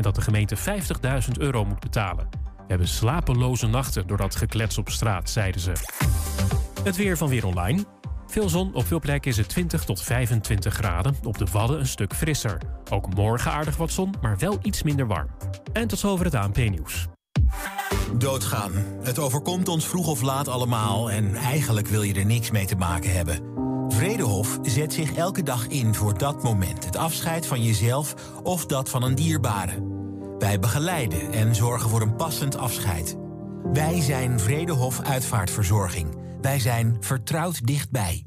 en dat de gemeente 50.000 euro moet betalen. We hebben slapeloze nachten door dat geklets op straat, zeiden ze. Het weer van Weer Online. Veel zon, op veel plekken is het 20 tot 25 graden. Op de Wadden een stuk frisser. Ook morgen aardig wat zon, maar wel iets minder warm. En tot zover het ANP-nieuws. Doodgaan. Het overkomt ons vroeg of laat allemaal en eigenlijk wil je er niks mee te maken hebben. Vredehof zet zich elke dag in voor dat moment. Het afscheid van jezelf of dat van een dierbare. Wij begeleiden en zorgen voor een passend afscheid. Wij zijn Vredehof Uitvaartverzorging. Wij zijn vertrouwd dichtbij.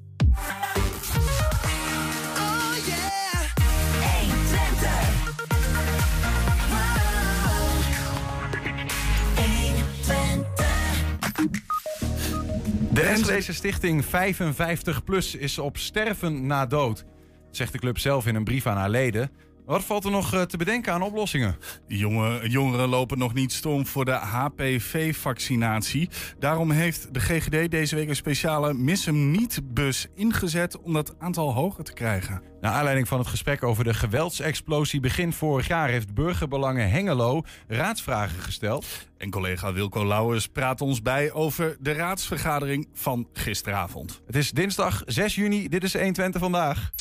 De Enschede Stichting 55 Plus is op sterven na dood. zegt de club zelf in een brief aan haar leden. Wat valt er nog eh, te bedenken aan oplossingen? Jonge, jongeren lopen nog niet stom voor de HPV-vaccinatie. Daarom heeft de GGD deze week een speciale Miss hem niet-bus ingezet om dat aantal hoger te krijgen. Naar aanleiding van het gesprek over de geweldsexplosie begin vorig jaar heeft Burgerbelangen Hengelo raadsvragen gesteld. En collega Wilco Lauwers praat ons bij over de raadsvergadering van gisteravond. Het is dinsdag 6 juni, dit is 120 vandaag.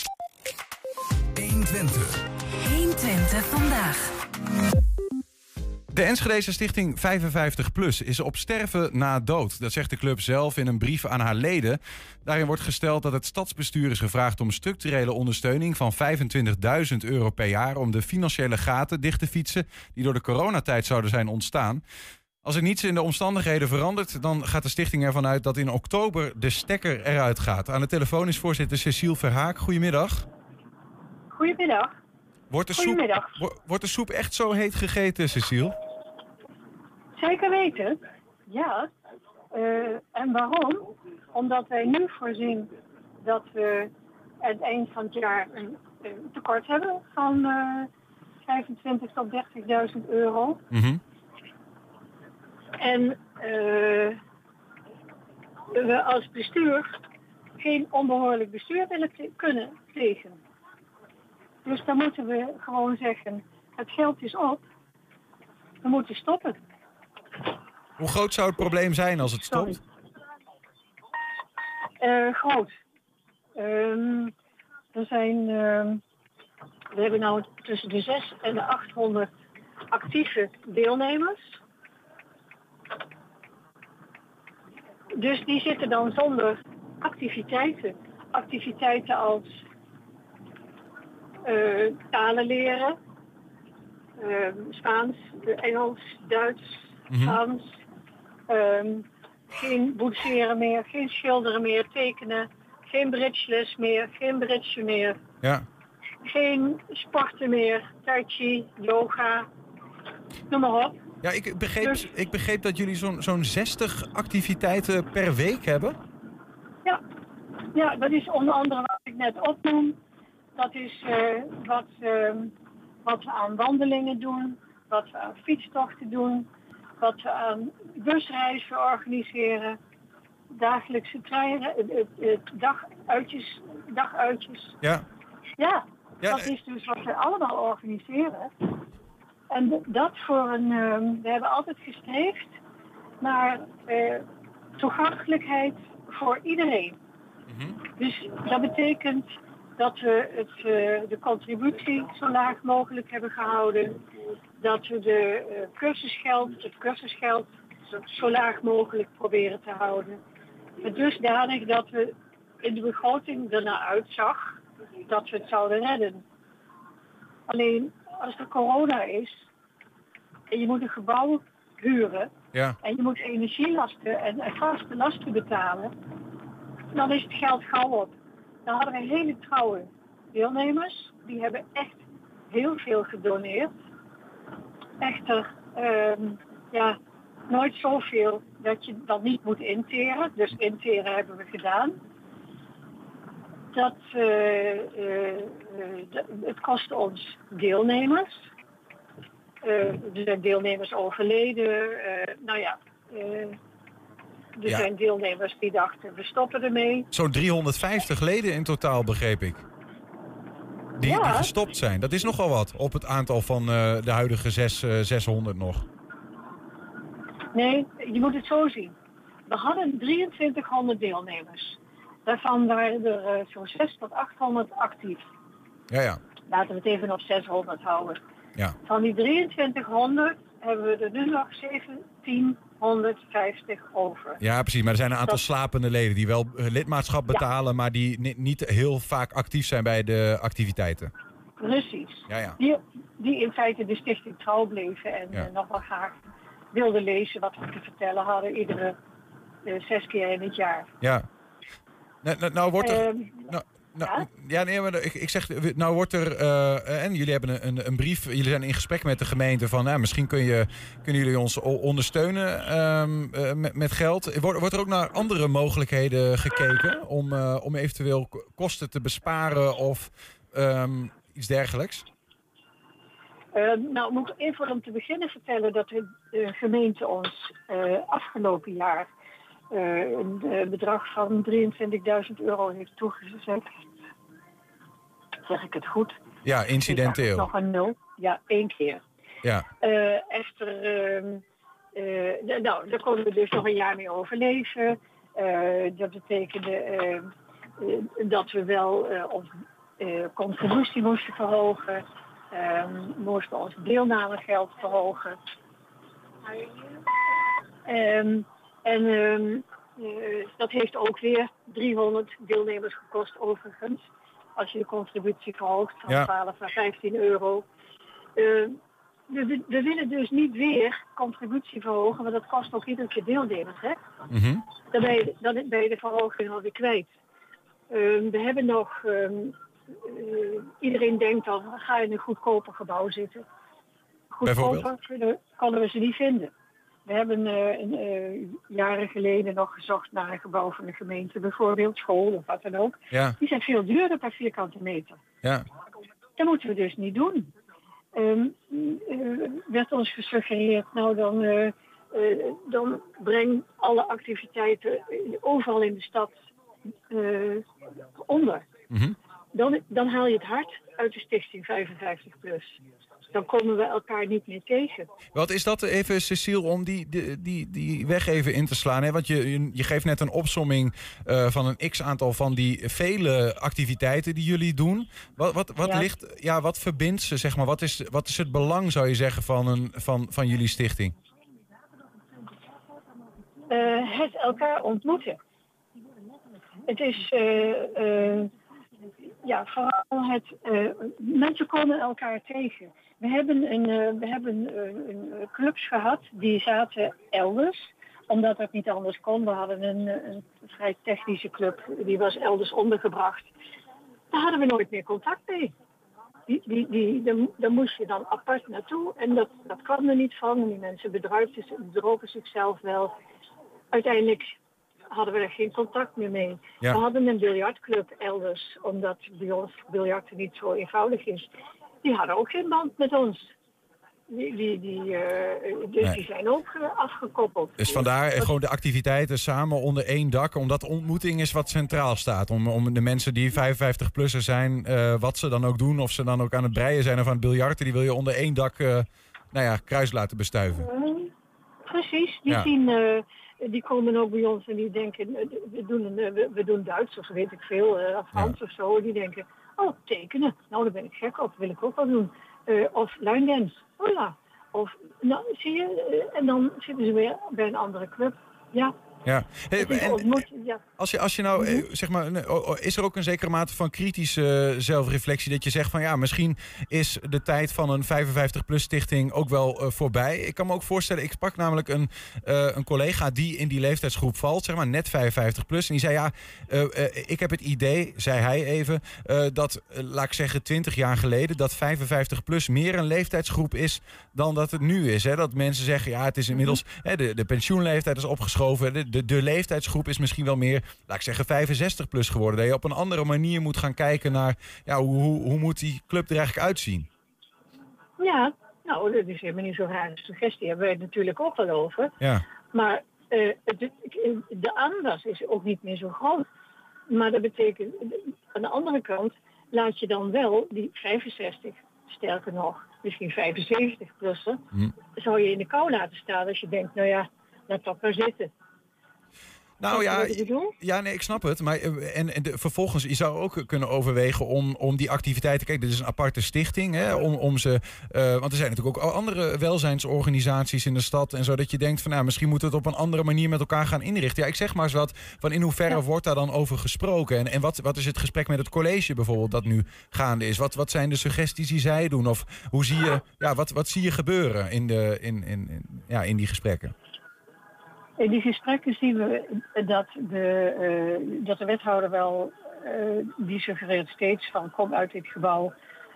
120. 120 vandaag. De Enschedeze Stichting 55 Plus is op sterven na dood. Dat zegt de club zelf in een brief aan haar leden. Daarin wordt gesteld dat het stadsbestuur is gevraagd om structurele ondersteuning van 25.000 euro per jaar om de financiële gaten dicht te fietsen die door de coronatijd zouden zijn ontstaan. Als er niets in de omstandigheden verandert, dan gaat de stichting ervan uit dat in oktober de stekker eruit gaat. Aan de telefoon is voorzitter Cecile Verhaak. Goedemiddag. Goedemiddag. Wordt de, soep, wo- wordt de soep echt zo heet gegeten, Cecile? Zeker weten. Ja. Eh, en waarom? Omdat wij nu voorzien dat we aan het eind van het jaar een, een tekort hebben van eh 25.000 tot 30.000 euro. Mhm. En eh, we als bestuur geen onbehoorlijk bestuur willen kunnen plegen. Dus dan moeten we gewoon zeggen, het geld is op. We moeten stoppen. Hoe groot zou het probleem zijn als het stopt? Eh, groot. Ehm, er zijn, ehm, we hebben nou tussen de 6 en de 800 actieve deelnemers. Dus die zitten dan zonder activiteiten. Activiteiten als eh, talen leren, ehm, Spaans, Engels, Duits, Mhm. Frans. Ehm, geen boetseren meer, geen schilderen meer, tekenen, geen bridgeles meer, geen bridge meer, Ja. geen sporten meer, tai chi, yoga, noem maar op. Ja, ik begreep, Dus- ik begreep dat jullie zo'n zo'n 60 activiteiten per week hebben. Ja. ja, dat is onder andere wat ik net opnoem. Dat is eh, wat, ehm, wat we aan wandelingen doen, wat we aan fietstochten doen, wat we aan busreizen organiseren, dagelijkse treinen, eh, eh, daguitjes, daguitjes. Ja. Ja, Ja, dat is dus wat we allemaal organiseren. En dat voor een. ehm, we hebben altijd gestreefd naar toegankelijkheid voor iedereen. Dus dat betekent dat we het, eh, de contributie zo laag mogelijk hebben gehouden. Dat we de eh, cursusgeld, het cursusgeld zo laag mogelijk proberen te houden. Maar dusdanig dat we in de begroting ernaar uitzag dat we het zouden redden. Alleen als er corona is en je moet een gebouw huren Ja. en je moet energielasten en, en vaste lasten betalen, dan is het geld gauw op. Dan hadden we hele trouwe deelnemers, die hebben echt heel veel gedoneerd. Echter, ehm, ja, nooit zoveel dat je dat niet moet interen. Dus interen hebben we gedaan. Dat, eh, eh, eh, het kostte ons deelnemers. Eh, er zijn deelnemers overleden. nou ja, er Ja. zijn deelnemers die dachten, we stoppen ermee. Zo'n 350 leden in totaal, begreep ik. die, Ja. die gestopt zijn. Dat is nogal wat op het aantal van eh, de huidige zes, eh, 600 nog. Nee, je moet het zo zien. We hadden 2300 deelnemers. Daarvan waren er eh, zo'n 600 tot 800 actief. Ja, ja. Laten we het even op 600 houden. ja. Van die 2300 hebben we er nu nog 1750 over. Ja, precies. Maar er zijn een aantal Dat- slapende leden die wel lidmaatschap betalen, maar die ni- niet heel vaak actief zijn bij de activiteiten. Precies. Ja, ja. Die, die in feite de stichting trouw bleven en Ja. eh, nog wel graag wilden lezen wat we te vertellen hadden iedere eh, zes keer in het jaar. Ja. Nou, nou, nou wordt er... Ehm, Nou, nou, Ja? nee, maar ik, ik zeg, nou wordt er, eh, en jullie hebben een, een, een brief, jullie zijn in gesprek met de gemeente van, nou, misschien kun je, kunnen jullie ons ondersteunen ehm, eh, met, met geld. Wordt, wordt er ook naar andere mogelijkheden gekeken om, eh, om eventueel kosten te besparen of ehm, iets dergelijks? Eh, nou, moet ik even om te beginnen vertellen dat de, gemeente ons afgelopen jaar een eh, bedrag van 23.000 euro heeft toegezegd. Zeg ik het goed? Ja, incidenteel. Nog een nul. Ja, één keer. Ja, Eh, echter, ehm, eh, nou, daar konden we dus nog een jaar mee overleven. Eh, dat betekende ehm, eh, dat we wel eh, onze eh, contributie moesten verhogen. Ehm, moesten ons deelnamegeld verhogen. En ehm, eh, dat heeft ook weer 300 deelnemers gekost overigens. Als je de contributie verhoogt van Ja. 12 naar 15 euro. Ehm, we, we- willen dus niet weer contributie verhogen, want dat kost ook iedere keer deelnemers. Hè? Dan, ben je, dan ben je de verhoging alweer kwijt. Ehm, we hebben nog, eh, iedereen denkt dan, ga je in een goedkoper gebouw zitten. Goedkoper kunnen, konden we ze niet vinden. We hebben eh, eh, jaren geleden nog gezocht naar een gebouw van de gemeente, bijvoorbeeld school of wat dan ook. ja, Die zijn veel duurder per vierkante meter. ja. Dat moeten we dus niet doen. Eh, werd ons gesuggereerd, nou dan, dan breng alle activiteiten overal in de stad onder. Mhm. Dan, dan haal je het hart uit de stichting 55 plus. Dan komen we elkaar niet meer tegen. Wat is dat even, Cecile, om die, die, die, die weg even in te slaan? Hè? Want je, je, geeft net een opsomming eh, van een x-aantal van die vele activiteiten die jullie doen. Wat, wat, wat, Ja. ligt, ja, wat verbindt ze, zeg maar? Wat is, wat is het belang, zou je zeggen, van, een, van, van jullie stichting? Eh, het elkaar ontmoeten. Het is eh, ja, vooral het. mensen komen elkaar tegen. We hebben, een, eh, we hebben eh, een, eh, clubs gehad die zaten elders, omdat dat niet anders kon. We hadden een, een vrij technische club, die was elders ondergebracht. Daar hadden we nooit meer contact mee. Die, die, die, daar, daar moest je dan apart naartoe en dat, dat kwam er niet van. Die mensen bedrogen zichzelf wel. Uiteindelijk hadden we er geen contact meer mee. Ja. We hadden een biljartclub elders, omdat bij ons biljarten niet zo eenvoudig is. Die hadden ook geen band met ons. Die, die, die, eh, dus Nee. die zijn ook eh, afgekoppeld. Dus vandaar eh, gewoon de activiteiten samen onder één dak. Omdat ontmoeting is wat centraal staat. Om, om de mensen die 55-plusser zijn, wat ze dan ook doen. Of ze dan ook aan het breien zijn of aan het biljarten. Die wil je onder één dak, nou ja, kruis laten bestuiven. Precies, die, Ja. zien, die komen ook bij ons en die denken, we doen, een, we, doen Duits of weet ik veel, of Frans of zo. Die denken, oh, tekenen, nou daar ben ik gek op, wil ik ook wel doen. Eh, of line dance, hola. Of, nou, zie je, eh, en dan zitten ze weer bij een andere club. Ja, Ja. Hey, en ontmoet, ja. Als je, als je nou, eh, zeg maar, is er ook een zekere mate van kritische eh, zelfreflectie dat je zegt van ja, misschien is de tijd van een 55-plus stichting ook wel eh, voorbij. Ik kan me ook voorstellen, ik sprak namelijk een, een collega die in die leeftijdsgroep valt, zeg maar net 55-plus. En die zei ja, ik heb het idee, zei hij even, dat, laat ik zeggen, 20 jaar geleden, dat 55-plus meer een leeftijdsgroep is dan dat het nu is. Hè? Dat mensen zeggen, ja, het is inmiddels, hè, de, de pensioenleeftijd is opgeschoven. De, de, de leeftijdsgroep is misschien wel meer, laat ik zeggen, 65-plus geworden. Dat je op een andere manier moet gaan kijken naar, ja, hoe, hoe, hoe moet die club er eigenlijk uitzien? Ja, nou, dat is helemaal niet zo'n rare suggestie. Hebben wij het natuurlijk ook wel over. Ja, Maar eh, de, de aanwas is ook niet meer zo groot. Maar dat betekent, aan de andere kant, laat je dan wel die 65, sterker nog, misschien 75-plussen, Hm. zou je in de kou laten staan als je denkt, nou ja, laat dat maar zitten. Nou ja, ja, nee, ik snap het. Maar eh, en, en de, vervolgens, je zou ook kunnen overwegen om, om die activiteiten. Kijk, dit is een aparte stichting. Hè, om, om ze. eh, want er zijn natuurlijk ook andere welzijnsorganisaties in de stad. En zo dat je denkt van nou, misschien moeten we het op een andere manier met elkaar gaan inrichten. Ja, ik zeg maar eens wat. Van in hoeverre Ja. wordt daar dan over gesproken? En, en wat, wat is het gesprek met het college bijvoorbeeld dat nu gaande is? Wat, wat zijn de suggesties die zij doen? Of hoe zie je, ja, wat, wat zie je gebeuren in, de, in, in, in, ja, in die gesprekken? In die gesprekken zien we dat de, eh, dat de wethouder wel, eh, die suggereert steeds van kom uit dit gebouw,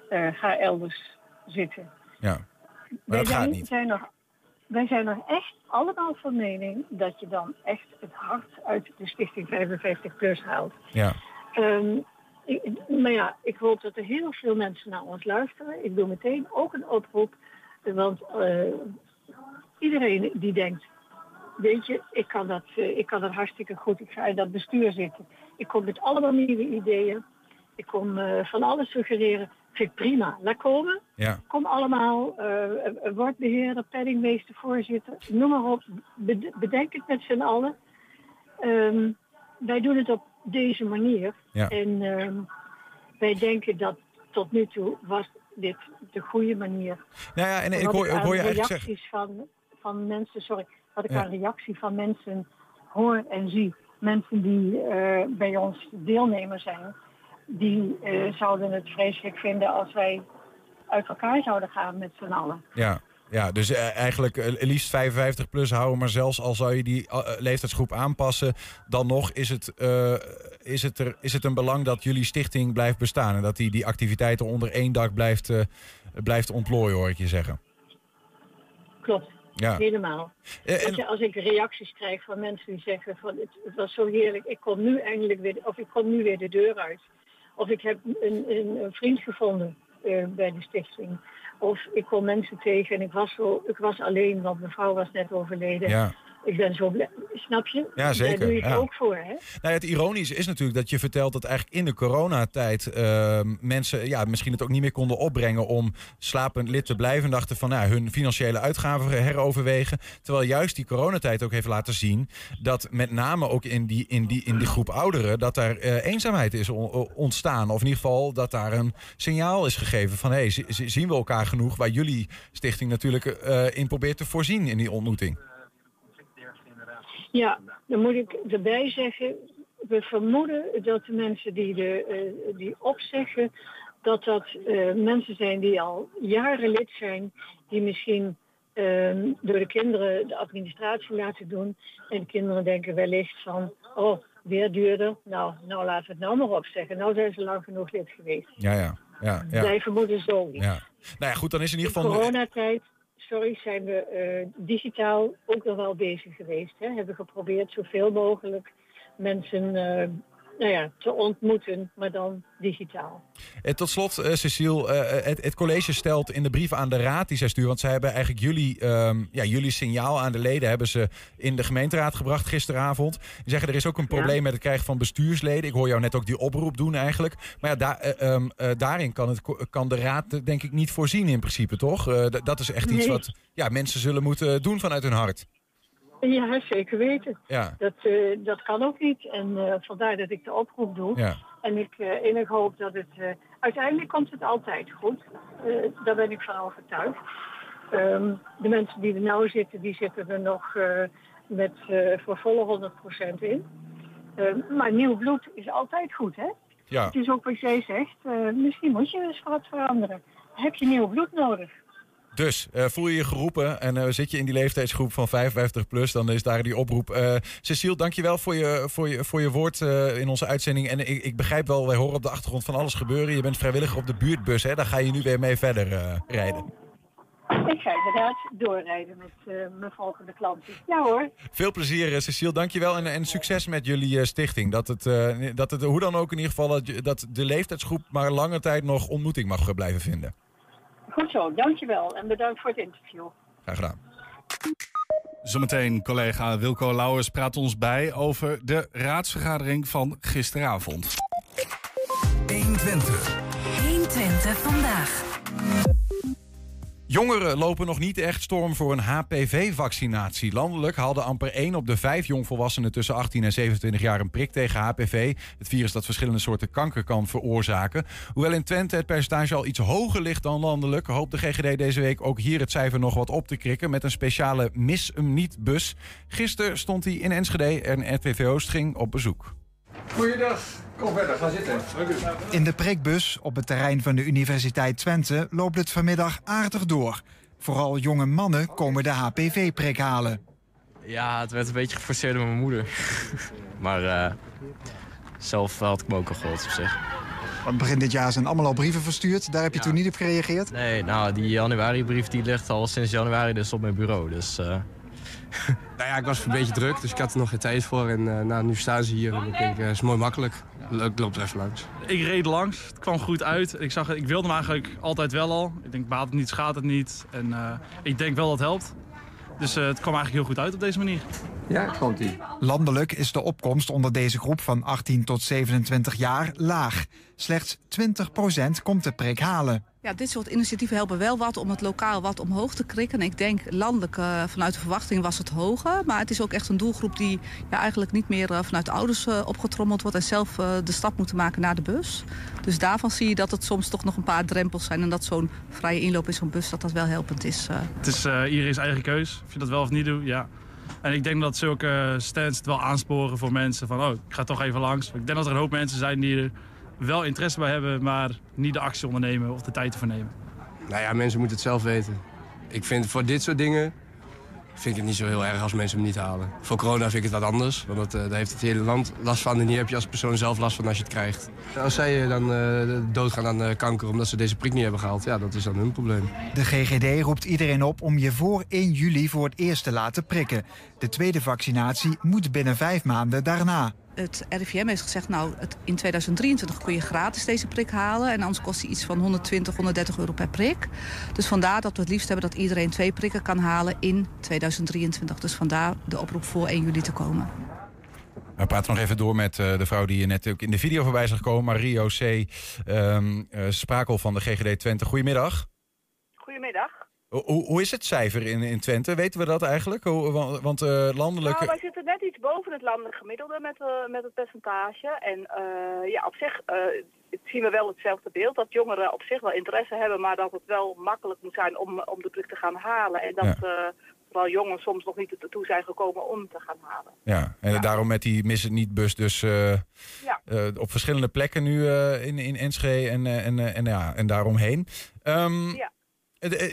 eh, ga elders zitten. Ja. Maar dat wij gaat zijn, niet. Zijn nog, wij zijn nog echt allemaal van mening dat je dan echt het hart uit de Stichting 55 Plus haalt. Ja. Ehm, ik- maar ja, ik hoop dat er heel veel mensen naar ons luisteren. Ik doe meteen ook een oproep. Want iedereen die denkt, weet je, ik kan, dat, eh, ik kan dat hartstikke goed. Ik ga in dat bestuur zitten. Ik kom met allemaal nieuwe ideeën. Ik kom eh, van alles suggereren. Vind ik prima. Laat komen. Ja. Kom allemaal. eh word beheerder, penningmeester, voorzitter. Noem maar op. Bed- Bedenk het met z'n allen. Ehm, wij doen het op deze manier. Ja. En ehm, wij denken dat tot nu toe was dit de goede manier. Nou ja, en ik hoor, ik hoor je eigenlijk reacties zeggen. van, van mensen, sorry, wat ik Ja. aan reactie van mensen hoor en zie. Mensen die eh, bij ons deelnemer zijn, die eh, zouden het vreselijk vinden als wij uit elkaar zouden gaan met z'n allen. Ja, ja dus eh, eigenlijk liefst 55 plus houden. Maar zelfs al zou je die leeftijdsgroep aanpassen, dan nog is het, is, het er, is het een belang dat jullie stichting blijft bestaan. En dat die, die activiteiten onder één dak blijft, blijft ontplooien, hoor ik je zeggen. Klopt, Ja. helemaal. Eh, Weet en, je, als ik reacties krijg van mensen die zeggen van het, het was zo heerlijk, ik kom nu eindelijk weer, of ik kom nu weer de deur uit. Of ik heb een, een, een vriend gevonden eh, bij de stichting. Of ik kom mensen tegen en ik was, zo, ik was alleen, want mijn vrouw was net overleden. ja. Ik ben zo blij. Snap je? Ja, zeker, Daar doe je het ja. ook voor, hè? Nou, ja, het ironische is natuurlijk dat je vertelt dat eigenlijk in de coronatijd eh, mensen ja, misschien het ook niet meer konden opbrengen om slapend lid te blijven. En dachten van nou, hun financiële uitgaven heroverwegen. Terwijl juist die coronatijd ook heeft laten zien dat met name ook in die, in die, in die groep ouderen, dat daar eh, eenzaamheid is on- ontstaan. Of in ieder geval dat daar een signaal is gegeven van hé, hey, zi- zi- zien we elkaar genoeg? Waar jullie stichting natuurlijk eh, in probeert te voorzien in die ontmoeting. Ja, dan moet ik erbij zeggen, we vermoeden dat de mensen die, de, eh, die opzeggen, dat dat eh, mensen zijn die al jaren lid zijn, die misschien eh, door de kinderen de administratie laten doen. En de kinderen denken wellicht van, oh, weer duurder. Nou, nou laten we het nou maar opzeggen. Nou zijn ze lang genoeg lid geweest. Ja, ja. ja, ja, Wij vermoeden zoiets. ja. Nou ja, goed, dan is in ieder geval. coronatijd, sorry, zijn we eh, digitaal ook nog wel bezig geweest. Hè? Hebben geprobeerd zoveel mogelijk mensen eh, nou ja, te ontmoeten, maar dan digitaal. Eh, tot slot, eh, Cecile, eh, het, het college stelt in de brief aan de raad die zij sturen, want zij hebben eigenlijk jullie, ehm, ja, jullie signaal aan de leden hebben ze in de gemeenteraad gebracht gisteravond. Die zeggen er is ook een Ja. probleem met het krijgen van bestuursleden. Ik hoor jou net ook die oproep doen eigenlijk. Maar ja, daar, eh, ehm, eh, daarin kan, het, kan de raad denk ik niet voorzien in principe, toch? Dat is echt iets Nee. wat ja, mensen zullen moeten doen vanuit hun hart. Ja, zeker weten. Ja, Dat, eh, dat kan ook niet. En eh, vandaar dat ik de oproep doe. ja. En ik uh, hoop dat het... uiteindelijk komt het altijd goed. Daar ben ik van overtuigd. Ehm, de mensen die er nou zitten, die zitten er nog met voor volle 100% in. Ehm, maar nieuw bloed is altijd goed, hè? ja. Het is ook wat jij zegt. misschien moet je eens wat veranderen. Heb je nieuw bloed nodig? Dus eh, voel je je geroepen en eh, zit je in die leeftijdsgroep van 55 plus, dan is daar die oproep. Eh Cecile, dankjewel voor je, voor je, voor je woord in onze uitzending. En ik, ik begrijp wel, wij horen op de achtergrond van alles gebeuren. Je bent vrijwilliger op de buurtbus, hè? daar ga je nu weer mee verder rijden. Ik ga inderdaad doorrijden met mijn volgende klanten. Ja hoor. Veel plezier, Cecile, dankjewel. En, en succes met jullie stichting. Dat het, dat het, hoe dan ook in ieder geval, dat, de leeftijdsgroep maar lange tijd nog ontmoeting mag blijven vinden. Goed zo, dankjewel. En bedankt voor het interview. Graag gedaan. Zometeen collega Wilco Lauwers praat ons bij over de raadsvergadering van gisteravond. 120. 120 vandaag. Jongeren lopen nog niet echt storm voor een HPV-vaccinatie. Landelijk haalde amper 1 op de 5 jongvolwassenen tussen 18 en 27 jaar een prik tegen HPV. Het virus dat verschillende soorten kanker kan veroorzaken. Hoewel in Twente het percentage al iets hoger ligt dan landelijk, hoopt de GGD deze week ook hier het cijfer nog wat op te krikken met een speciale Mis niet bus. Gisteren stond hij in Enschede en RTV Oost ging op bezoek. Goeiedag, kom verder, ga zitten. In de prikbus op het terrein van de Universiteit Twente loopt het vanmiddag aardig door. Vooral jonge mannen komen de HPV-prik halen. Ja, het werd een beetje geforceerd door mijn moeder. maar eh, zelf had ik me ook al gehoord op zich. Want begin dit jaar zijn allemaal al brieven verstuurd. Daar heb je Ja. toen niet op gereageerd? Nee, nou, die januari-brief die ligt al sinds januari dus op mijn bureau. Dus eh, Nou ja, ik was een beetje druk, dus ik had er nog geen tijd voor. En eh, nou, nu staan ze hier en ik denk, het is mooi makkelijk. Leuk, loop er even langs. Ik reed langs, het kwam goed uit. Ik, zag, ik wilde hem eigenlijk altijd wel al. Ik denk, baat het niet, schaadt het niet. En eh, ik denk wel dat het helpt. Dus eh, het kwam eigenlijk heel goed uit op deze manier. Ja, komt ie. Landelijk is de opkomst onder deze groep van 18 tot 27 jaar laag. Slechts 20% komt de prik halen. Ja, dit soort initiatieven helpen wel wat om het lokaal wat omhoog te krikken. Ik denk landelijk eh, vanuit de verwachting was het hoger. Maar het is ook echt een doelgroep die ja, eigenlijk niet meer eh, vanuit de ouders eh, opgetrommeld wordt... en zelf de stap moeten maken naar de bus. Dus daarvan zie je dat het soms toch nog een paar drempels zijn... en dat zo'n vrije inloop in zo'n bus dat dat wel helpend is. Het is iedereen's eigen keus. Of je dat wel of niet doet, ja. En ik denk dat zulke stands het wel aansporen voor mensen. Van, oh, ik ga toch even langs. Ik denk dat er een hoop mensen zijn die er wel interesse bij hebben... maar niet de actie ondernemen of de tijd te vernemen. Nou ja, mensen moeten het zelf weten. Ik vind voor dit soort dingen vind ik het niet zo heel erg als mensen hem niet halen. Voor corona vind ik het wat anders, want dat, uh, daar heeft het hele land last van... en hier heb je als persoon zelf last van als je het krijgt. Als zij dan uh, doodgaan aan uh, kanker omdat ze deze prik niet hebben gehaald... ja, dat is dan hun probleem. De GGD roept iedereen op om je voor 1 juli voor het eerst te laten prikken. De tweede vaccinatie moet binnen vijf maanden daarna. Het RIVM heeft gezegd, nou, het, in 2023 kun je gratis deze prik halen. En anders kost die iets van 120, 130 euro per prik. Dus vandaar dat we het liefst hebben dat iedereen twee prikken kan halen in 2023. Dus vandaar de oproep voor 1 juli te komen. We praten nog even door met uh, de vrouw die je net ook in de video voorbij zag komen. Mario C. Um, uh, Sprakel van de GGD Twente. Goedemiddag. Goedemiddag. Hoe, hoe is het cijfer in, in Twente? Weten we dat eigenlijk? Hoe, want want uh, landelijk... Nou, wij zitten net iets boven het landelijk gemiddelde met, uh, met het percentage. En uh, ja, op zich zien we wel hetzelfde beeld. Dat jongeren op zich wel interesse hebben, maar dat het wel makkelijk moet zijn om, om de prik te gaan halen. En dat ja. vooral jongens soms nog niet ertoe zijn gekomen om te gaan halen. Ja, en ja. daarom met die Miss het niet bus dus ja. op verschillende plekken nu in, in Enschede en, en, en, ja, en daaromheen. Um, ja.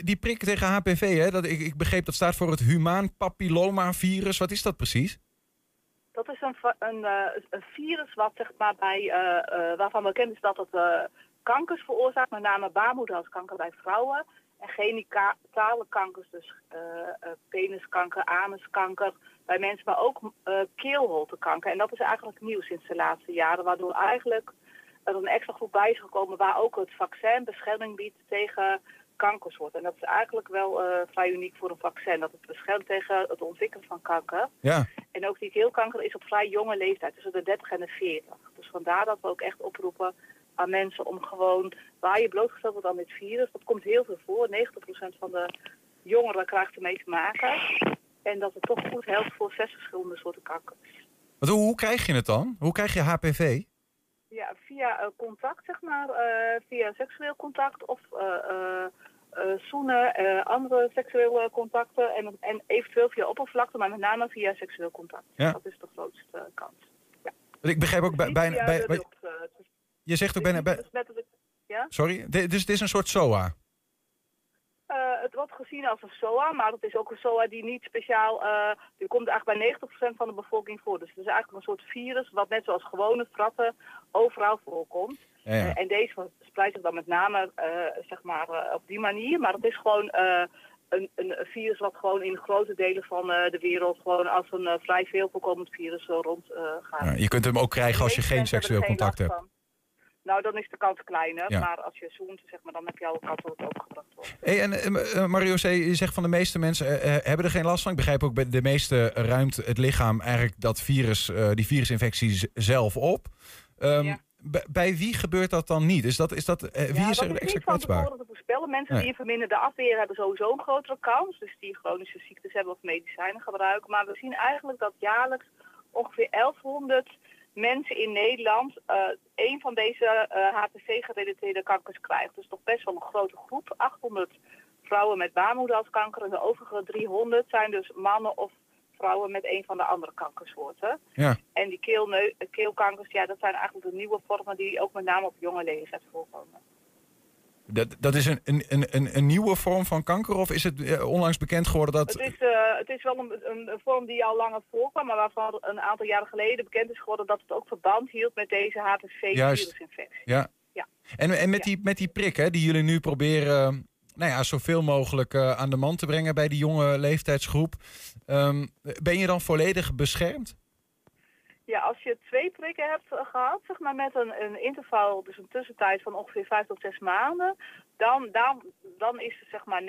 Die prik tegen HPV, hè, dat, ik, ik begreep dat staat voor het humaan papillomavirus. Wat is dat precies? Dat is een, een, een virus wat, zeg maar, bij, waarvan bekend is dat het kankers veroorzaakt, met name baarmoederhalskanker bij vrouwen. En genitale kankers, dus peniskanker, anuskanker bij mensen, maar ook keelholtekanker. En dat is eigenlijk nieuw sinds de laatste jaren, waardoor eigenlijk er een extra groep bij is gekomen waar ook het vaccin bescherming biedt tegen kankers wordt. En dat is eigenlijk wel uh, vrij uniek voor een vaccin. Dat het beschermt tegen het ontwikkelen van kanker. Ja. En ook die keelkanker is op vrij jonge leeftijd, tussen de 30 en de 40. Dus vandaar dat we ook echt oproepen aan mensen om gewoon, waar je blootgesteld wordt aan dit virus, dat komt heel veel voor. 90% van de jongeren krijgt ermee te maken. En dat het toch goed helpt voor zes verschillende soorten kankers. Hoe, hoe krijg je het dan? Hoe krijg je HPV? Ja, via uh, contact, zeg maar. Uh, via seksueel contact of uh, zoenen, andere seksuele contacten. En, en eventueel via oppervlakte, maar met name via seksueel contact. Ja. Dat is de grootste kans. Ja. Ik begrijp ook bij, bijna... Bij, bij, je zegt ook bijna... Bij? Sorry? Dus het is een soort SOA? Gezien als een SOA, maar het is ook een SOA die niet speciaal... Uh, die komt eigenlijk bij 90% van de bevolking voor. Dus het is eigenlijk een soort virus wat net zoals gewone fratten overal voorkomt. Ja, ja. Uh, en deze verspreidt zich dan met name zeg maar, op die manier. Maar het is gewoon een, een, virus wat gewoon in grote delen van de wereld... gewoon als een vrij veel voorkomend virus rondgaat. Ja, je kunt hem ook krijgen als je geen seksueel contact hebt. Van. Nou, dan is de kans kleiner. Ja. Maar als je zoent, zeg maar, dan heb je al kans dat het ook gebracht wordt. Hey, en uh, Mario C., je zegt van de meeste mensen uh, hebben er geen last van. Ik begrijp ook bij de meeste ruimt het lichaam eigenlijk dat virus, uh, die virusinfectie zelf op. Um, ja. bij, wie gebeurt dat dan niet? Is dat, is dat, eh, wie ja, is dat er is extra kwetsbaar? te voorspellen. Mensen Nee. die een verminderde afweer hebben sowieso een grotere kans. Dus die chronische ziektes hebben of medicijnen gebruiken. Maar we zien eigenlijk dat jaarlijks ongeveer 1100 mensen in Nederland eh een van deze HPV-gerelateerde kankers krijgt. Dus toch best wel een grote groep. 800 vrouwen met baarmoederhalskanker en de overige 300 zijn dus mannen of vrouwen met een van de andere kankersoorten. Ja. En die keelkankers, ja, dat zijn eigenlijk de nieuwe vormen die ook met name op jonge leeftijd voorkomen. Dat, dat is een, een, een, een, een nieuwe vorm van kanker of is het eh, onlangs bekend geworden dat... Het is, eh, het is wel een, een, een vorm die al langer voorkwam, maar waarvan een aantal jaren geleden bekend is geworden dat het ook verband hield met deze HPV-virusinfectie. Ja. Ja. En, en met, die, met die prik hè, die jullie nu proberen nou ja, zoveel mogelijk eh, aan de man te brengen bij die jonge leeftijdsgroep. ehm, ben je dan volledig beschermd? Ja, als je twee prikken hebt eh, gehad, zeg maar met een, een interval, dus een tussentijd van ongeveer vijf tot zes maanden, dan, dan, dan is zeg maar 90%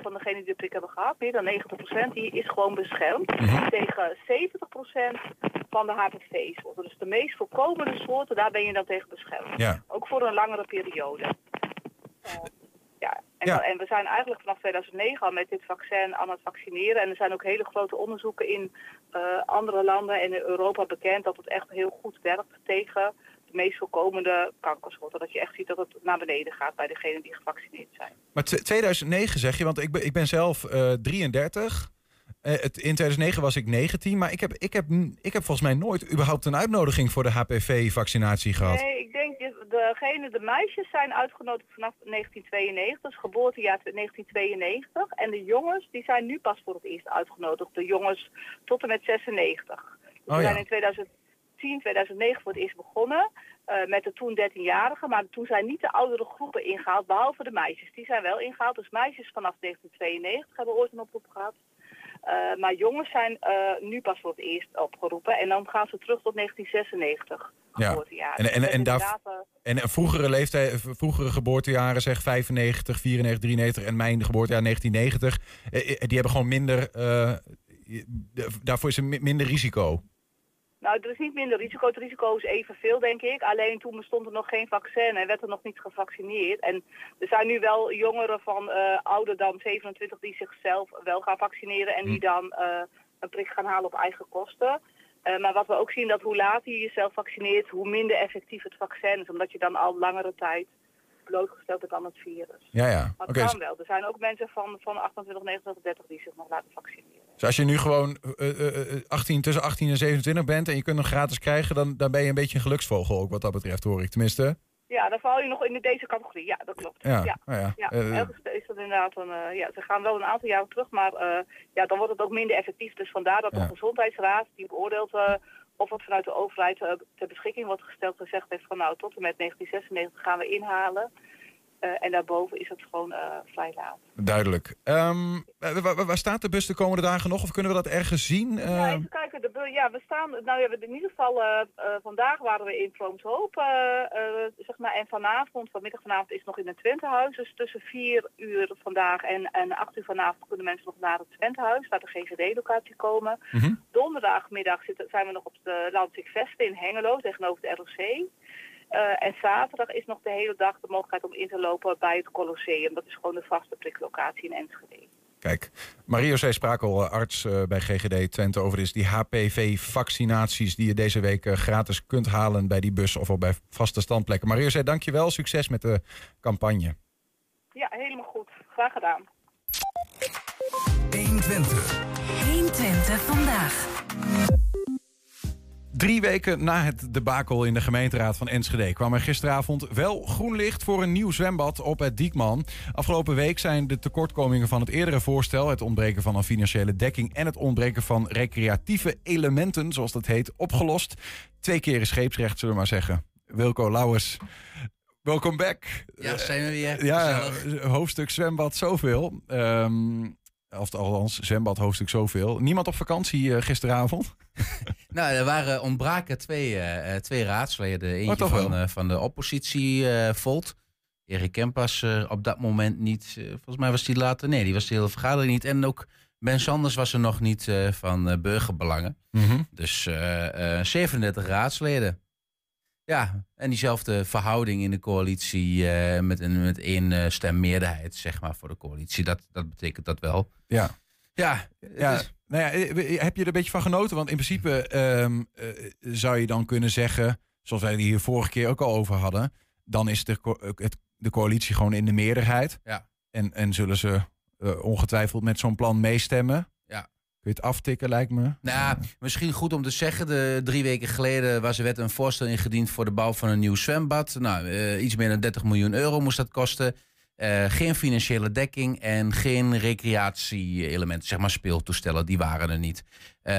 van degenen die de prik hebben gehad, meer dan 90%, die is gewoon beschermd tegen 70% van de HPV-soorten. Dus de meest voorkomende soorten, daar ben je dan tegen beschermd. Ja. Ook voor een langere periode. Eh, ja. En, Ja. en we zijn eigenlijk vanaf 2009 al met dit vaccin aan het vaccineren. En er zijn ook hele grote onderzoeken in eh, andere landen en in Europa bekend dat het echt heel goed werkt tegen de meest voorkomende kankersoorten. Dat je echt ziet dat het naar beneden gaat bij degenen die gevaccineerd zijn. Maar tw- 2009 zeg je, want ik ben, ik ben zelf eh 33. Eh, het, in 2009 was ik 19, maar ik heb, ik, heb, ik heb volgens mij nooit überhaupt een uitnodiging voor de HPV-vaccinatie gehad. Nee, ik degene, de meisjes zijn uitgenodigd vanaf 1992, dus geboortejaar 1992. En de jongens, die zijn nu pas voor het eerst uitgenodigd. De jongens tot en met 96. We Oh ja. zijn in 2010, 2009 voor het eerst begonnen. eh, met de toen 13-jarigen, maar toen zijn niet de oudere groepen ingehaald, behalve de meisjes. Die zijn wel ingehaald, dus meisjes vanaf 1992 hebben ooit een oproep gehad. Eh, maar jongens zijn eh, nu pas voor het eerst opgeroepen en dan gaan ze terug tot 1996 Ja. geboortejaar. En, en, Dus en, daar, eh, en vroegere, leeftijd, vroegere geboortejaren, zeg 95, 94, 93 en mijn geboortejaar 1990, eh, eh, die hebben gewoon minder, de- daarvoor is er mi- minder risico. Nou, er is niet minder risico. Het risico is evenveel, denk ik. Alleen toen bestond er nog geen vaccin en werd er nog niet gevaccineerd. En er zijn nu wel jongeren van eh, ouder dan 27 die zichzelf wel gaan vaccineren en die dan eh, een prik gaan halen op eigen kosten. Eh, maar wat we ook zien, dat hoe later je jezelf vaccineert, hoe minder effectief het vaccin is. Omdat je dan al langere tijd blootgesteld bent aan het virus. Ja, ja. Maar Oké, het kan wel. Er zijn ook mensen van, van 28, 29, 30 die zich nog laten vaccineren. Dus als je nu gewoon eh, eh, eh, 18, tussen 18 en 27 bent en je kunt hem gratis krijgen, dan, dan ben je een beetje een geluksvogel ook wat dat betreft, hoor ik. Tenminste, Ja, dan val je nog in deze categorie. Ja, dat klopt. Ja, ja. nou ja. Eh, is dat inderdaad een, eh, ja, ze gaan wel een aantal jaren terug, maar eh, ja, dan wordt het ook minder effectief. Dus vandaar dat Ja. de gezondheidsraad, die beoordeelt eh, of het vanuit de overheid eh, ter beschikking wordt gesteld, gezegd heeft van nou, tot en met 1996 gaan we inhalen. Eh, en daarboven is het gewoon eh, vrij laat. duidelijk. Ehm, eh, waar, staat de bus de komende dagen nog? Of kunnen we dat ergens zien? Ja, even kijken. De, bu- ja, we staan. Nou ja, in ieder geval. vandaag waren we in Vroomshoop. zeg maar, en vanavond, vanmiddag vanavond, is nog in het Twentehuis. Dus tussen 4 uur vandaag en, en 8 uur vanavond kunnen mensen nog naar het Twentehuis, waar de GGD-locatie komen. Mhm. Donderdagmiddag zitten, zijn we nog op de Vesten in Hengelo tegenover de ROC. Eh, en zaterdag is nog de hele dag de mogelijkheid om in te lopen bij het Colosseum. Dat is gewoon de vaste priklocatie in Enschede. Kijk, Mario C. Sprakel, eh, arts eh, bij GGD Twente, over dus die HPV-vaccinaties die je deze week gratis kunt halen bij die bus of op bij vaste standplekken. Mario C., dankjewel. Succes met de campagne. Ja, helemaal goed. Graag gedaan. 120. 120 vandaag. Drie weken na het debakel in de gemeenteraad van Enschede kwam er gisteravond wel groen licht voor een nieuw zwembad op het Diekman. Afgelopen week zijn de tekortkomingen van het eerdere voorstel, het ontbreken van een financiële dekking en het ontbreken van recreatieve elementen, zoals dat heet, opgelost. Twee keren scheepsrecht, zullen we maar zeggen. Wilco Lauwers, welkom back. Ja, zijn we weer. Ja, Gezellig. hoofdstuk zwembad zoveel. Ehm of althans, zwembad hoofdstuk zoveel. Niemand op vakantie eh, gisteravond? Nou, er waren ontbraken twee, eh, eh, twee raadsleden. Eentje van, eh, van de oppositie, Volt. Erik Kempas op dat moment niet. Volgens mij was die later. Nee, die was de hele vergadering niet. En ook Ben Sanders was er nog niet van burgerbelangen. Mhm. Dus eh, eh, 37 raadsleden. Ja, en diezelfde verhouding in de coalitie eh, met, een, met één eh, stem meerderheid, zeg maar, voor de coalitie. Dat, dat betekent dat wel. Ja. Ja, Ja, is- nou ja, eh, heb je er een beetje van genoten? Want in principe ehm, eh, zou je dan kunnen zeggen, zoals wij het hier vorige keer ook al over hadden, dan is de, co- het, de coalitie gewoon in de meerderheid. Ja. En, en zullen ze eh, ongetwijfeld met zo'n plan meestemmen. Aftikken, lijkt me? Nou, misschien goed om te zeggen. De, drie weken geleden was er werd een voorstel ingediend voor de bouw van een nieuw zwembad. Nou, eh, iets meer dan 30 miljoen euro moest dat kosten. Eh, geen financiële dekking en geen recreatie-elementen, zeg maar speeltoestellen, die waren er niet. Eh,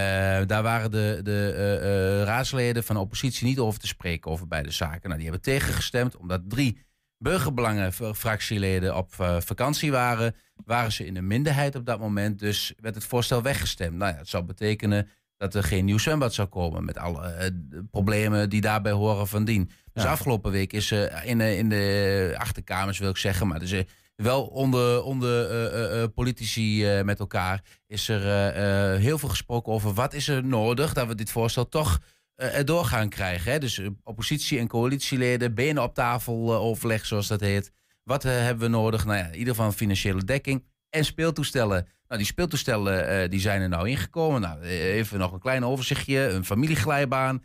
daar waren de, de raadsleden van de oppositie niet over te spreken over beide zaken. Nou, die hebben tegengestemd omdat drie burgerbelangenfractieleden op vakantie waren. Waren ze in de minderheid op dat moment, dus werd het voorstel weggestemd. Nou ja, het zou betekenen dat er geen nieuw zwembad zou komen met alle eh, problemen die daarbij horen van dien. Dus Ja. afgelopen week is er in, de- in de achterkamers, wil ik zeggen, maar dus, eh, wel onder, onder eh, eh, eh, politici eh, met elkaar is er eh, eh, heel veel gesproken over wat is er nodig dat we dit voorstel toch eh, erdoor gaan krijgen. Hè? Dus eh, oppositie en coalitieleden, benen op tafel eh, overleg, zoals dat heet. Wat eh, hebben we nodig? Nou ja, in ieder geval financiële dekking en speeltoestellen. Nou, die speeltoestellen eh, die zijn er nou ingekomen. Nou, eh, even nog een klein overzichtje. Een familieglijbaan,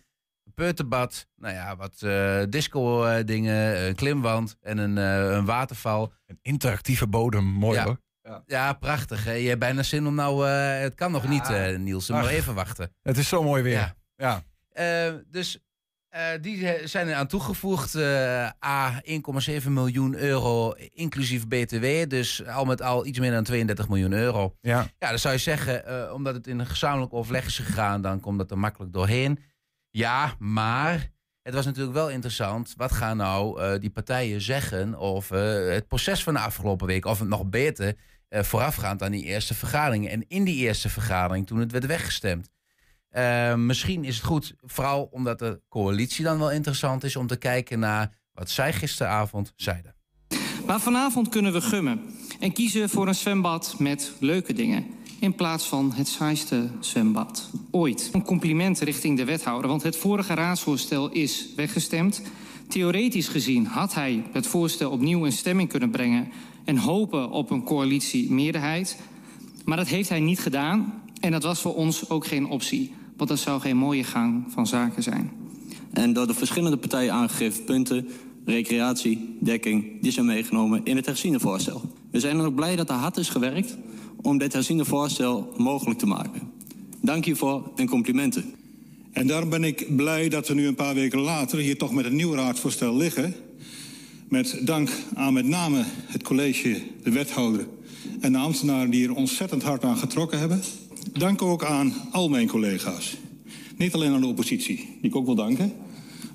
een peuterbad, nou ja, wat eh, disco-dingen, een klimwand en een, eh, een waterval. Een interactieve bodem, mooi Ja. hoor. Ja, prachtig. Hè? Je hebt bijna zin om nou... eh, het kan nog niet, eh, Niels. Maar Ach. even wachten. Het is zo mooi weer. Ja. Ja. Eh, dus eh, die zijn er aan toegevoegd. eh A, 1,7 miljoen euro inclusief BTW. Dus al met al iets meer dan 32 miljoen euro. Ja. Ja, dan zou je zeggen, eh, omdat het in een gezamenlijk overleg is gegaan, dan komt dat er makkelijk doorheen. Ja, maar het was natuurlijk wel interessant. Wat gaan nou die partijen zeggen over het proces van de afgelopen week? Of het nog beter voorafgaand aan die eerste vergadering. En in die eerste vergadering, toen het werd weggestemd. Eh, misschien is het goed, vooral omdat de coalitie dan wel interessant is, om te kijken naar wat zij gisteravond zeiden. Maar vanavond kunnen we gummen en kiezen voor een zwembad met leuke dingen. In plaats van het saaiste zwembad ooit. Een compliment richting de wethouder, want het vorige raadsvoorstel is weggestemd. Theoretisch gezien had hij het voorstel opnieuw in stemming kunnen brengen en hopen op een coalitiemeerderheid. Maar dat heeft hij niet gedaan en dat was voor ons ook geen optie, want dat zou geen mooie gang van zaken zijn. En door de verschillende partijen aangegeven punten, recreatie, dekking, die zijn meegenomen in het herziende voorstel. We zijn dan ook blij dat er hard is gewerkt om dit herziende voorstel mogelijk te maken. Dank hiervoor en complimenten. En daarom ben ik blij dat we nu een paar weken later hier toch met een nieuw raadsvoorstel liggen. Met dank aan met name het college, de wethouder en de ambtenaren die er ontzettend hard aan getrokken hebben. Dank ook aan al mijn collega's. Niet alleen aan de oppositie, die ik ook wil danken.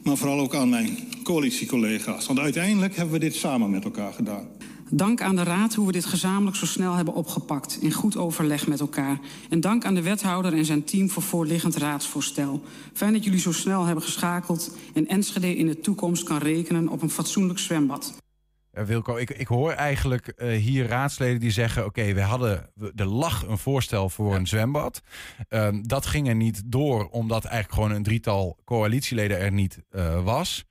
Maar vooral ook aan mijn coalitiecollega's. Want uiteindelijk hebben we dit samen met elkaar gedaan. Dank aan de Raad hoe we dit gezamenlijk zo snel hebben opgepakt. In goed overleg met elkaar. En dank aan de wethouder en zijn team voor voorliggend raadsvoorstel. Fijn dat jullie zo snel hebben geschakeld. En Enschede in de toekomst kan rekenen op een fatsoenlijk zwembad. Ja, Wilco, ik, ik hoor eigenlijk eh, hier raadsleden die zeggen: Oké, we hadden, er lag een voorstel voor een zwembad. Ehm, dat ging er niet door, omdat eigenlijk gewoon een drietal coalitieleden er niet eh, was.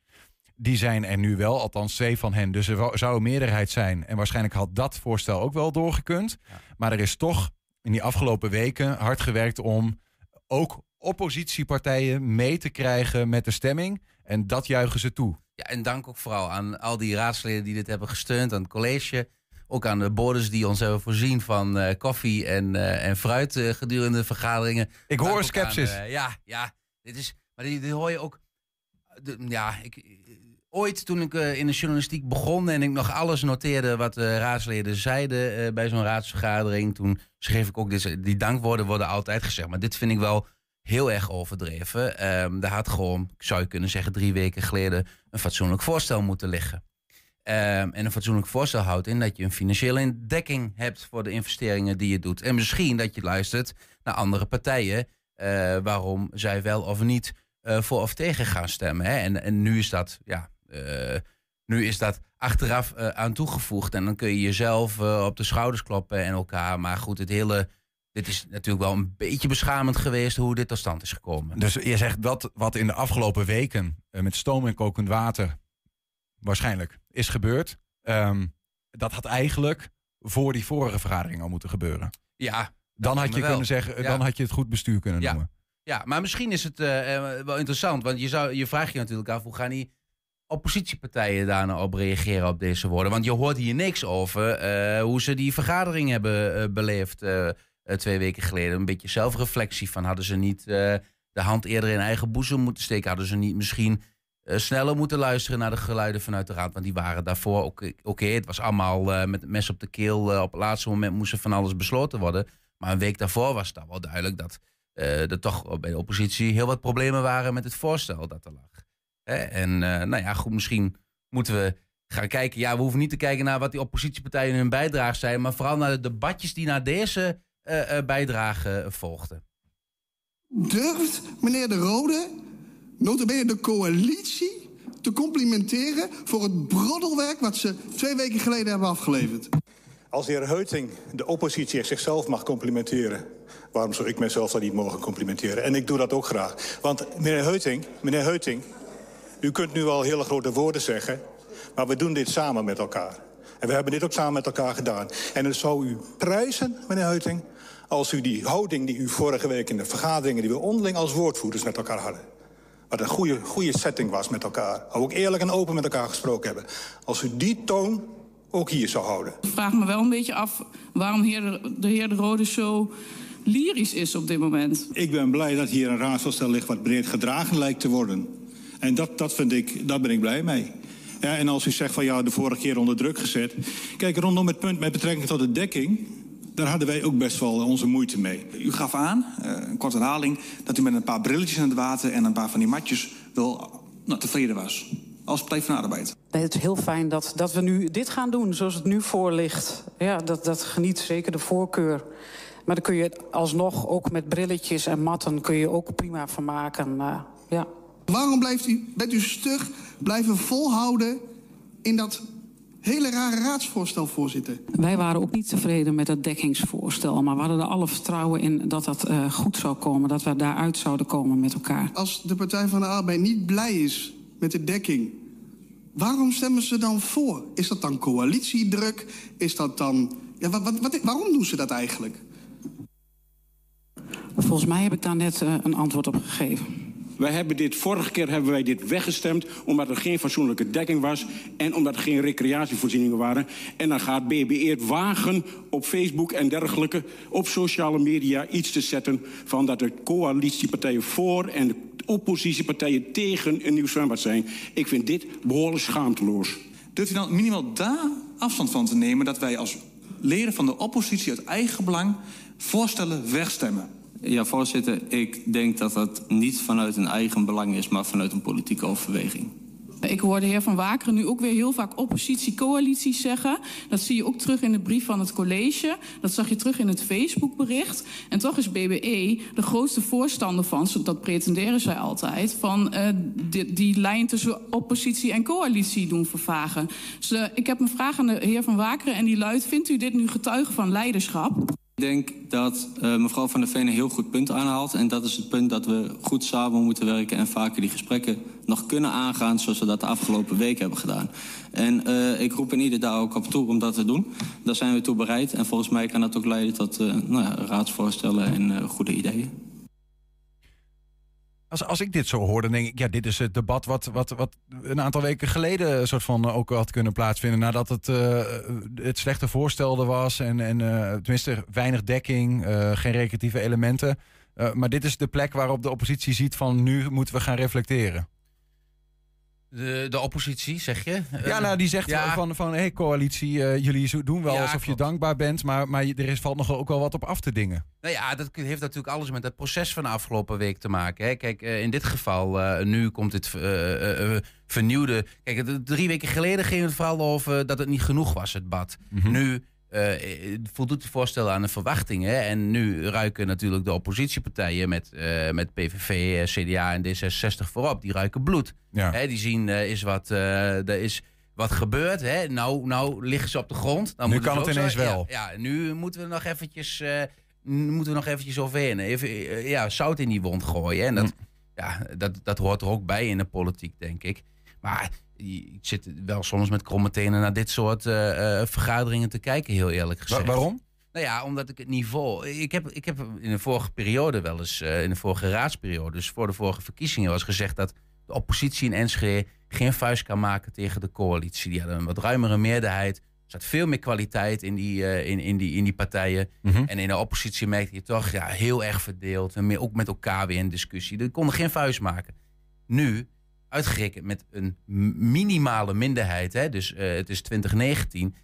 Die zijn er nu wel, althans twee van hen. Dus er zou een meerderheid zijn. En waarschijnlijk had dat voorstel ook wel doorgekund. Maar er is toch in die afgelopen weken hard gewerkt om ook oppositiepartijen mee te krijgen met de stemming. En dat juichen ze toe. Ja, en dank ook vooral aan al die raadsleden die dit hebben gesteund, aan het college. Ook aan de borders die ons hebben voorzien van eh, koffie en, eh, en fruit eh, gedurende de vergaderingen. Ik hoor Dank sceptisch. ja, ja, dit is. Maar die, die hoor je ook. de- ja, ik, ooit toen ik in de journalistiek begon en ik nog alles noteerde wat de raadsleden zeiden bij zo'n raadsvergadering, toen schreef ik ook dit, die dankwoorden worden altijd gezegd. Maar dit vind ik wel heel erg overdreven. Ehm daar had gewoon, zou je kunnen zeggen, drie weken geleden een fatsoenlijk voorstel moeten liggen. Ehm, en een fatsoenlijk voorstel houdt in dat je een financiële dekking hebt voor de investeringen die je doet. En misschien dat je luistert naar andere partijen eh, waarom zij wel of niet eh, voor of tegen gaan stemmen. Hè? En, nu is dat, ja, eh, nu is dat achteraf aan toegevoegd. En dan kun je jezelf op de schouders kloppen en elkaar. Maar goed, het hele dit is natuurlijk wel een beetje beschamend geweest hoe dit tot stand is gekomen. Dus je zegt dat wat in de afgelopen weken eh, met stoom en kokend water waarschijnlijk is gebeurd. ehm, dat had eigenlijk voor die vorige vergadering al moeten gebeuren. Ja, Dan had je wel. kunnen zeggen, Ja. dan had je het goed bestuur kunnen Ja. noemen. Ja, maar misschien is het eh, eh, wel interessant. Want je, zou, je vraagt je natuurlijk af hoe gaan die oppositiepartijen daar nou op reageren op deze woorden. Want je hoort hier niks over eh, hoe ze die vergadering hebben eh, beleefd eh, eh, twee weken geleden. Een beetje zelfreflectie van hadden ze niet eh, de hand eerder in eigen boezem moeten steken. Hadden ze niet misschien eh, sneller moeten luisteren naar de geluiden vanuit de raad. Want die waren daarvoor ook oké. het was allemaal eh, met het mes op de keel. eh, op het laatste moment moest er van alles besloten worden. Maar een week daarvoor was het wel duidelijk dat eh, er toch bij de oppositie heel wat problemen waren met het voorstel dat er lag. Hè, En eh, nou ja, goed, misschien moeten we gaan kijken. Ja, we hoeven niet te kijken naar wat die oppositiepartijen hun bijdrage zijn, maar vooral naar de debatjes die naar deze eh, eh, bijdrage volgden. Durft meneer De Rode, notabene de coalitie, te complimenteren voor het broddelwerk wat ze twee weken geleden hebben afgeleverd? Als de heer Heuting de oppositie zichzelf mag complimenteren... waarom zou ik mezelf dan niet mogen complimenteren? En ik doe dat ook graag. Want meneer Heuting, meneer Heuting... u kunt nu wel hele grote woorden zeggen... maar we doen dit samen met elkaar. En we hebben dit ook samen met elkaar gedaan. En het zou u prijzen, meneer Heuting... als u die houding die u vorige week in de vergaderingen... die we onderling als woordvoerders met elkaar hadden... wat een goede, goede setting was met elkaar... ook eerlijk en open met elkaar gesproken hebben... als u die toon ook hier zou houden. Ik vraag me wel een beetje af waarom heer de, de heer De Rode zo lyrisch is op dit moment. Ik ben blij dat hier een raadsvoorstel ligt wat breed gedragen lijkt te worden. En dat, dat vind ik, daar ben ik blij mee. Ja, en als u zegt van ja, de vorige keer onder druk gezet. Kijk, rondom het punt met betrekking tot de dekking. Daar hadden wij ook best wel onze moeite mee. U gaf aan, eh, een korte herhaling, dat u met een paar brilletjes in het water en een paar van die matjes wel nou, tevreden was. Als Partij van de Arbeid. Nee, het is heel fijn dat, dat we nu dit gaan doen zoals het nu voor ligt. Ja, dat, dat geniet zeker de voorkeur. Maar dan kun je alsnog ook met brilletjes en matten kun je ook prima van maken. eh, ja. Waarom blijft u, bent u stug blijven volhouden in dat hele rare raadsvoorstel, voorzitter? Wij waren ook niet tevreden met het dekkingsvoorstel, maar we hadden er alle vertrouwen in dat dat eh, goed zou komen, dat we daaruit zouden komen met elkaar. Als de Partij van de Arbeid niet blij is met de dekking, waarom stemmen ze dan voor? Is dat dan coalitiedruk? Is dat dan. Ja, wat, wat, wat, waarom doen ze dat eigenlijk? Volgens mij heb ik daar net eh, een antwoord op gegeven. Wij hebben dit, vorige keer hebben wij dit weggestemd omdat er geen fatsoenlijke dekking was en omdat er geen recreatievoorzieningen waren. En dan gaat BBE wagen op Facebook en dergelijke, op sociale media iets te zetten van dat de coalitiepartijen voor en de oppositiepartijen tegen een nieuw zwembad zijn. Ik vind dit behoorlijk schaamteloos. Durft u dan minimaal daar afstand van te nemen dat wij als leden van de oppositie uit eigen belang voorstellen wegstemmen? Ja, voorzitter, ik denk dat dat niet vanuit een eigen belang is, maar vanuit een politieke overweging. Ik hoor de heer Van Wakeren nu ook weer heel vaak oppositie-coalitie zeggen. Dat zie je ook terug in de brief van het college. Dat zag je terug in het Facebookbericht. En toch is BBE de grootste voorstander van, dat pretenderen zij altijd, van die, die lijn tussen oppositie en coalitie doen vervagen. Dus eh, ik heb een vraag aan de heer Van Wakeren en die luidt: vindt u dit nu getuige van leiderschap? Ik denk dat eh, mevrouw Van der Veen een heel goed punt aanhaalt. En dat is het punt dat we goed samen moeten werken en vaker die gesprekken nog kunnen aangaan zoals we dat de afgelopen week hebben gedaan. En eh, ik roep in ieder daar ook op toe om dat te doen. Daar zijn we toe bereid. En volgens mij kan dat ook leiden tot eh, nou ja, raadsvoorstellen en goede ideeën. Als, als ik dit zo hoor, dan denk ik, ja, dit is het debat wat, wat, wat een aantal weken geleden soort van ook had kunnen plaatsvinden. Nadat het, eh, het slechte voorstel er was en, en eh, tenminste weinig dekking, eh, geen recreatieve elementen. Eh, maar dit is de plek waarop de oppositie ziet van nu moeten we gaan reflecteren. De, de oppositie, zeg je? Ja, nou, die zegt Ja. van, van hey, coalitie, eh, jullie doen wel Ja, alsof klopt. je dankbaar bent, maar, maar er is, valt nog ook wel wat op af te dingen. Nou ja, dat heeft natuurlijk alles met het proces van de afgelopen week te maken. Hè. Kijk, eh, in dit geval, eh, nu komt eh, eh, eh, vernieuwde... Kijk, drie weken geleden ging het vooral over dat het niet genoeg was, het bad. Nu eh, eh, voldoet het voorstel aan de verwachtingen. En nu ruiken natuurlijk de oppositiepartijen met, eh, met PVV, CDA en D66 voorop. Die ruiken bloed. Ja. Hè, die zien, is wat, er is wat gebeurd. Hè. Nou, nou liggen ze op de grond. Dan Nu kan het ineens zo- wel. Ja, nu moeten we nog eventjes... moeten we nog eventjes overheen. Even ja, zout in die wond gooien. En dat, ja, dat, dat hoort er ook bij in de politiek, denk ik. Maar ik zit wel soms met kromme tenen naar dit soort eh, eh, vergaderingen te kijken, heel eerlijk gezegd. waarom? Nou ja, omdat ik het niveau. Ik heb, ik heb in de vorige periode wel eens, eh, in de vorige raadsperiode, dus voor de vorige verkiezingen, was gezegd dat de oppositie in Enschede geen vuist kan maken tegen de coalitie. Die hadden een wat ruimere meerderheid. Er zat veel meer kwaliteit in die, in, in die, in die partijen. Mhm. En in de oppositie merkte je toch ja, heel erg verdeeld. En meer, ook met elkaar weer in discussie. Die konden geen vuist maken. Nu, uitgerekend met een minimale minderheid, hè, dus eh, het is 2019,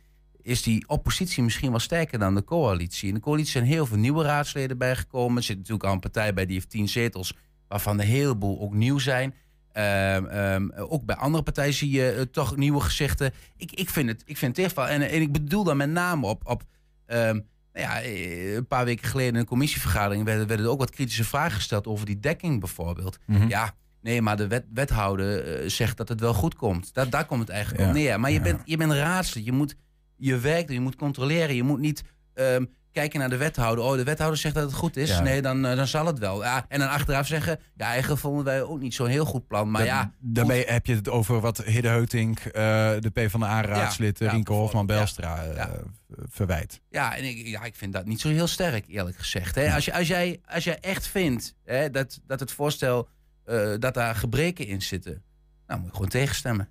is die oppositie misschien wel sterker dan de coalitie. In de coalitie zijn heel veel nieuwe raadsleden bijgekomen. Er zit natuurlijk al een partij bij die heeft tien zetels, waarvan een heleboel ook nieuw zijn. Ehm, ehm, ook bij andere partijen zie je eh, toch nieuwe gezichten. Ik, ik vind het, ik vind het echt wel. En, en ik bedoel dan met name op. op ehm, nou ja, eh, een paar weken geleden in een commissievergadering werden, werden er ook wat kritische vragen gesteld over die dekking bijvoorbeeld. Mhm. Ja, nee, maar de wet, wethouder eh, zegt dat het wel goed komt. Dat, daar komt het eigenlijk Ja, op neer. Maar je, ja. bent, je bent raadslid, je moet je werk doen, je moet controleren. Je moet niet ehm, kijken naar de wethouder. Oh, de wethouder zegt dat het goed is. Ja. Nee, dan, eh, dan zal het wel. Ja, en dan achteraf zeggen, ja, eigenlijk vonden wij ook niet zo'n heel goed plan. Maar ja, Daarmee heb je het over wat Hidde Heutink, eh, de PvdA-raadslid Rienke Hofman bijvoorbeeld. Belstra eh, verwijt. Ja, en ik, ja, ik vind dat niet zo heel sterk, eerlijk gezegd. Hè. Als, je, als, jij, als jij echt vindt hè, dat, dat het voorstel, eh, dat daar gebreken in zitten, dan moet je gewoon tegenstemmen.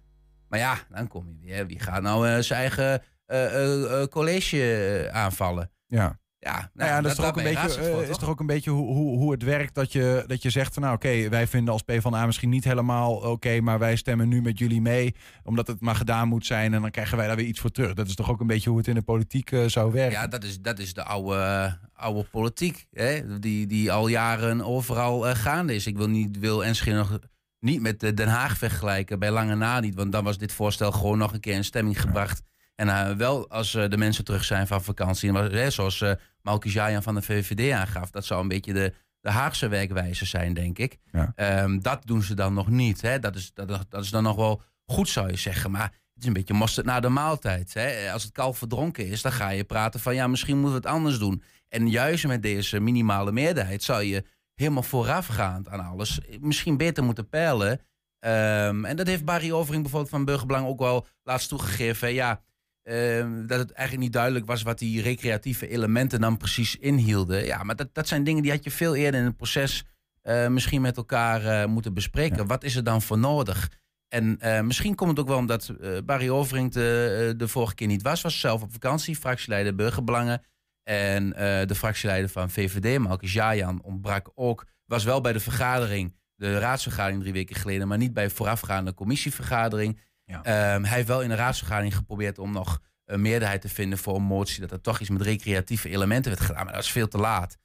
Maar ja, dan kom je weer. Wie gaat nou eh, zijn eigen eh, college aanvallen? Ja. Ja, nou, Nou ja, dat is toch ook een beetje, eh, is toch? ook een beetje hoe, hoe, hoe het werkt dat je, dat je zegt van nou oké, wij vinden als PvdA misschien niet helemaal oké, maar wij stemmen nu met jullie mee, omdat het maar gedaan moet zijn en dan krijgen wij daar weer iets voor terug. Dat is toch ook een beetje hoe het in de politiek eh, zou werken. Ja, dat is, dat is de oude, oude politiek. Hè? Die, die al jaren overal eh, gaande is. Ik wil, niet, wil Enschede nog niet met Den Haag vergelijken. Bij lange na niet. Want dan was dit voorstel gewoon nog een keer in stemming gebracht. En eh, wel als eh, de mensen terug zijn van vakantie. En hè, zoals eh Malki Jayan van de VVD aangaf. Dat zou een beetje de, de Haagse werkwijze zijn, denk ik. Ja. Ehm, dat doen ze dan nog niet. Hè? Dat, is, dat, dat is dan nog wel goed, zou je zeggen. Maar het is een beetje mosterd na de maaltijd. Hè? Als het kalf verdronken is, dan ga je praten van... ja, misschien moeten we het anders doen. En juist met deze minimale meerderheid... zou je helemaal voorafgaand aan alles... misschien beter moeten peilen. Ehm, en dat heeft Barry Overing bijvoorbeeld van Burgerbelang ook wel laatst toegegeven. Ja, ehm, dat het eigenlijk niet duidelijk was wat die recreatieve elementen dan precies inhielden. Ja, maar dat, dat zijn dingen die had je veel eerder in het proces eh, misschien met elkaar eh, moeten bespreken. Wat is er dan voor nodig? En eh, misschien komt het ook wel omdat Barry Overing de, de vorige keer niet was. Was zelf op vakantie, fractieleider Burgerbelangen. En de fractieleider van VVD, Malke Jajan, ontbrak ook. Was wel bij de vergadering, de raadsvergadering drie weken geleden, maar niet bij voorafgaande commissievergadering. Ehm, hij heeft wel in de raadsvergadering geprobeerd om nog een meerderheid te vinden voor een motie dat er toch iets met recreatieve elementen werd gedaan. Maar dat is veel te laat.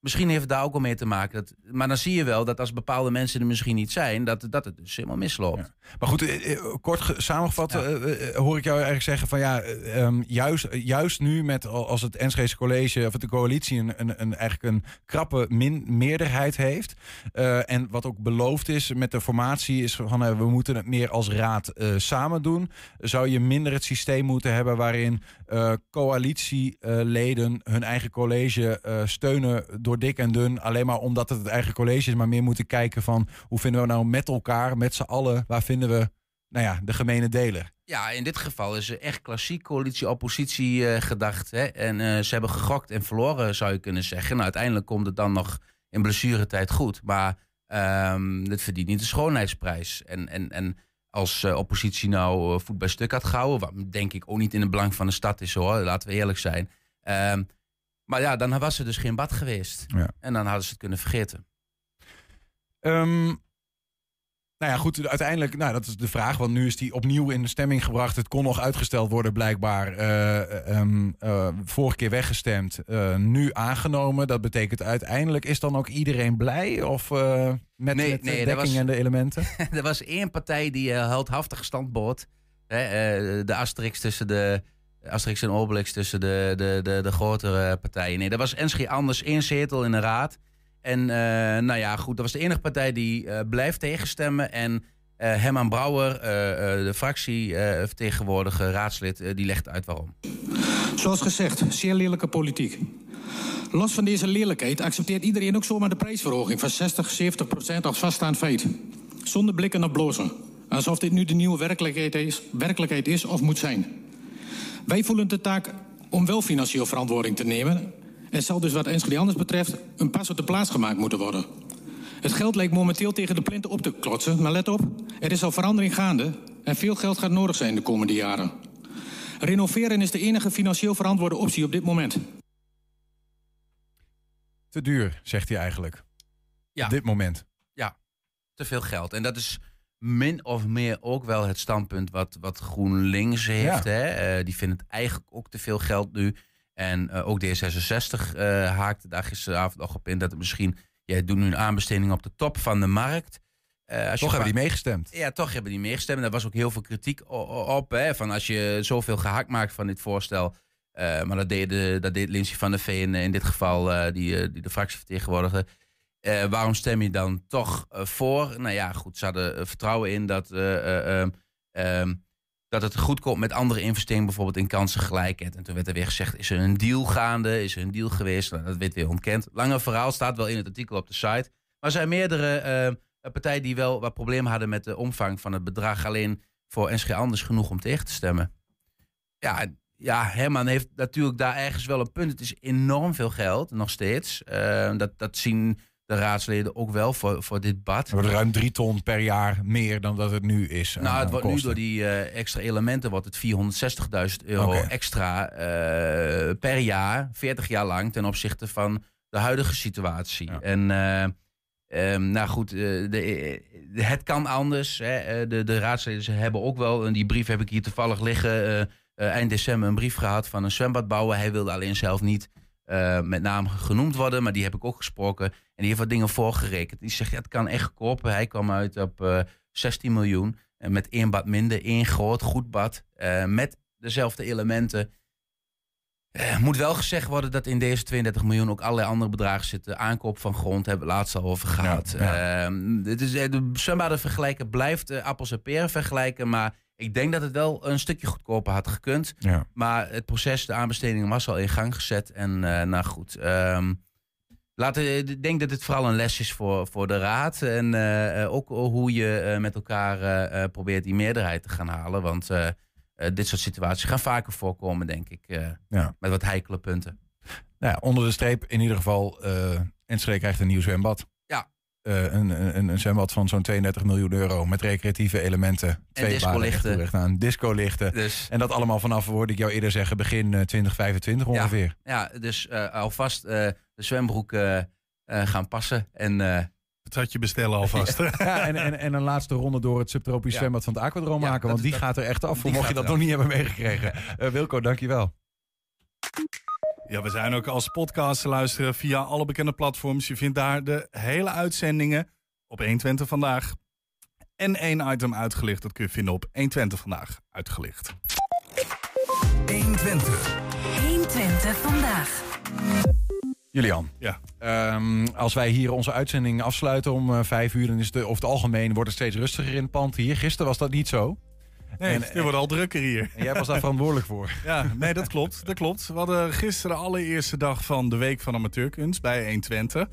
Misschien heeft het daar ook wel mee te maken. Dat, maar dan zie je wel dat als bepaalde mensen er misschien niet zijn, dat, dat het dus helemaal misloopt. Maar goed, eh, eh, kort ge- samengevat eh, hoor ik jou eigenlijk zeggen van ja, eh, ehm, juist, juist nu met al- als het Enschede College of de coalitie een, een, een, eigenlijk een krappe min, meerderheid heeft. en wat ook beloofd is met de formatie is van we moeten het meer als raad samen doen. Zou je minder het systeem moeten hebben waarin coalitieleden hun eigen college steunen door dik en dun. Alleen maar omdat het het eigen college is, maar meer moeten kijken van hoe vinden we nou met elkaar, met z'n allen, waar vinden we nou ja, de gemene deler. Ja, in dit geval is er echt klassiek coalitie-oppositie eh, gedacht. Hè? En eh, ze hebben gegokt en verloren, zou je kunnen zeggen. Nou, uiteindelijk komt het dan nog in blessuretijd goed. Maar ehm het verdient niet de schoonheidsprijs. En, en, en als eh, oppositie nou voet bij stuk had gehouden... wat denk ik ook niet in het belang van de stad is, hoor. Laten we eerlijk zijn. Ehm, maar ja, dan was er dus geen bad geweest. Ja. En dan hadden ze het kunnen vergeten. Ehm, nou ja, goed, uiteindelijk, nou, dat is de vraag. Want nu is die opnieuw in de stemming gebracht. Het kon nog uitgesteld worden, blijkbaar. Eh, ehm, eh, vorige keer weggestemd, eh, nu aangenomen. Dat betekent uiteindelijk, is dan ook iedereen blij? Of eh, met, Nee, met de nee, dekking was- en de elementen? er was één partij die eh, heldhaftig stand bood. Hè, eh, de Asterix tussen de... Asterix en Obelix tussen de, de, de, de grotere partijen. Nee, dat was Enschede anders. één zetel in de raad. En eh, nou ja, goed, dat was de enige partij die eh, blijft tegenstemmen. En eh Herman Brouwer, de fractievertegenwoordiger, raadslid, die legt uit waarom. Zoals gezegd, zeer lelijke politiek. Los van deze lelijkheid accepteert iedereen ook zomaar de prijsverhoging van 60, 70 procent als vaststaand feit. Zonder blikken of blozen. Alsof dit nu de nieuwe werkelijkheid is, werkelijkheid is of moet zijn. Wij voelen de taak om wel financieel verantwoording te nemen. En zal dus wat Enschede anders betreft een pas op de plaats gemaakt moeten worden. Het geld lijkt momenteel tegen de plinten op te klotsen, maar let op, er is al verandering gaande en veel geld gaat nodig zijn de komende jaren. Renoveren is de enige financieel verantwoorde optie op dit moment. Te duur, zegt hij eigenlijk. Ja. Op dit moment. Ja, te veel geld. En dat is min of meer ook wel het standpunt wat, wat GroenLinks heeft. Ja. Hè? Eh, die vinden het eigenlijk ook te veel geld nu. En eh, ook D66 eh, haakte daar gisteravond nog op in dat het misschien... Jij doet nu een aanbesteding op de top van de markt. Eh, als je Toch hebben die meegestemd. Ja, toch hebben die meegestemd. En Daar was ook heel veel kritiek op. Hè, van als je zoveel gehakt maakt van dit voorstel. maar dat deed, de, dat deed Lindsay van der Veen in dit geval, die, die de fractie vertegenwoordigde. Waarom stem je dan toch voor? Nou ja, goed, ze hadden vertrouwen in dat, eh, eh, ehm, ehm, dat het goed komt met andere investeringen, bijvoorbeeld in kansengelijkheid. En toen werd er weer gezegd, is er een deal gaande? Is er een deal geweest? Nou, dat werd weer ontkend. Lange verhaal staat wel in het artikel op de site. Maar er zijn meerdere eh, partijen die wel wat problemen hadden met de omvang van het bedrag. Alleen voor NSG Anders genoeg om tegen te stemmen. Ja, ja, Herman heeft natuurlijk daar ergens wel een punt. Het is enorm veel geld, nog steeds. Eh, dat, dat zien de raadsleden ook wel voor, voor dit bad. Er wordt ruim drie ton per jaar meer dan dat het nu is. Nou, aan- het wordt nu door die eh, extra elementen wordt het 460.000 euro extra eh, per jaar, 40 jaar lang, ten opzichte van de huidige situatie. En eh, ehm, nou goed, eh, de, het kan anders. Hè. Eh, De, de raadsleden ze hebben ook wel, en die brief heb ik hier toevallig liggen, eh, eh, eind december een brief gehad van een zwembadbouwer. Hij wilde alleen zelf niet eh, met naam genoemd worden, maar die heb ik ook gesproken. En die heeft wat dingen voorgerekend. Die zegt, ja, het kan echt kopen. Hij kwam uit op eh, 16 miljoen. En met één bad minder, één groot, goed bad. eh, met dezelfde elementen. Eh, moet wel gezegd worden dat in deze 32 miljoen ook allerlei andere bedragen zitten. Aankoop van grond hebben we het laatst al over gehad. ja. Ehm, dit is, eh, de zwembaden vergelijken blijft eh, appels en peren vergelijken. Maar ik denk dat het wel een stukje goedkoper had gekund. Ja. Maar het proces, de aanbesteding was al in gang gezet. En eh, nou goed, ehm, laten, ik denk dat het vooral een les is voor, voor de raad. En eh, eh, ook hoe je met elkaar probeert die meerderheid te gaan halen. Want dit soort situaties gaan vaker voorkomen, denk ik. Ja. Met wat heikele punten. Nou ja, onder de streep in ieder geval, Enschede krijgt een nieuw zwembad. Eh, een, een, een zwembad van zo'n 32 miljoen euro met recreatieve elementen. Twee discolichten. baden echt toerecht aan. Discolichten. Dus- En dat allemaal vanaf, hoorde ik jou eerder zeggen, begin eh, 2025 ongeveer. Ja, dus eh, alvast eh, de zwembroek eh, eh, gaan passen. En, eh Het je bestellen alvast. Ja, en, en, en een laatste ronde door het subtropisch Ja. zwembad van het Aquadroom Ja, maken. Want dat- die dat- gaat er echt af, die mocht je dat nog niet hebben meegekregen. Eh, Wilco, dankjewel. Ja, we zijn ook als podcast te luisteren via alle bekende platforms. Je vindt daar de hele uitzendingen op 120 vandaag. En één item uitgelicht, dat kun je vinden op 120 vandaag uitgelicht. 120. 120 vandaag. Julian, Ja. ehm, als wij hier onze uitzending afsluiten om eh, vijf uur... dan is het eh, over het algemeen wordt het steeds rustiger in het pand hier. Gisteren was dat niet zo. Nee, En- het wordt al drukker hier. En jij was daar verantwoordelijk voor. Ja, nee, dat klopt. Dat klopt. We hadden gisteren de allereerste dag van de Week van Amateurkunst bij 120.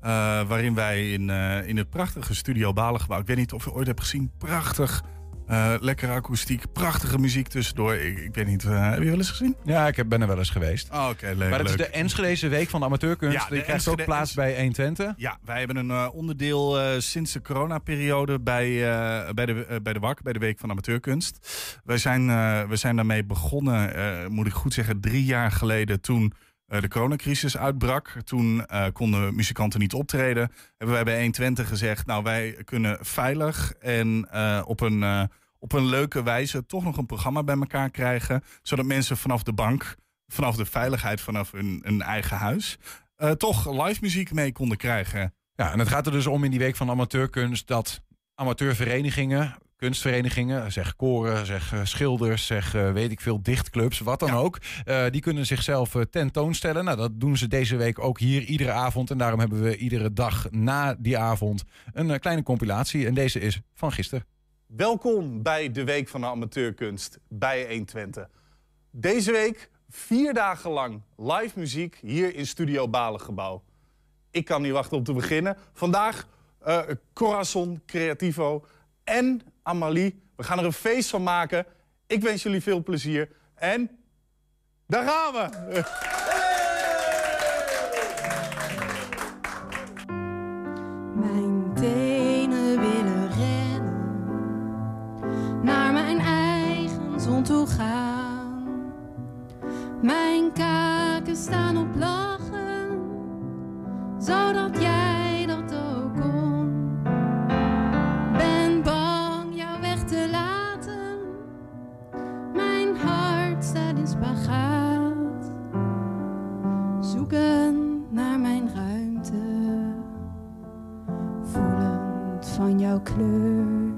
eh, waarin wij in, eh, in het prachtige Studio Balengebouw... Ik weet niet of je ooit hebt gezien. Prachtig. Eh lekkere akoestiek. Prachtige muziek tussendoor. Ik, ik weet niet, eh, heb je wel eens gezien? Ja, ik heb- ben er wel eens geweest. Oh, Oké, leuk. maar het is de Enschedeze Week van de Amateurkunst. Ja, de Die krijgt ook plaats bij 120. Ja, wij hebben een eh, onderdeel sinds de coronaperiode bij, bij, de, bij de WAK, bij de Week van Amateurkunst. Wij zijn, we zijn daarmee begonnen, moet ik goed zeggen, drie jaar geleden toen de coronacrisis uitbrak. Toen eh, konden muzikanten niet optreden. Hebben wij bij 120 gezegd, nou wij kunnen veilig en eh, op een... eh, op een leuke wijze toch nog een programma bij elkaar krijgen. Zodat mensen vanaf de bank, vanaf de veiligheid, vanaf hun, hun eigen huis, eh, toch live muziek mee konden krijgen. Ja, en het gaat er dus om in die week van amateurkunst dat amateurverenigingen, kunstverenigingen, zeg koren, zeg eh, schilders, zeg eh, weet ik veel, dichtclubs, wat dan ook, eh, die kunnen zichzelf tentoonstellen. Nou, dat doen ze deze week ook hier iedere avond. En daarom hebben we iedere dag na die avond een kleine compilatie. En deze is van gisteren. Welkom bij de Week van de Amateurkunst bij 120. Deze week vier dagen lang live muziek hier in Studio Balengebouw. Ik kan niet wachten om te beginnen. Vandaag Corazon Creativo en Amalie. We gaan er een feest van maken. Ik wens jullie veel plezier. En daar gaan we! Mijn tenen willen rennen, naar mijn eigen zon toe gaan. Mijn kaken staan op lachen, zodat jij jouw kleur.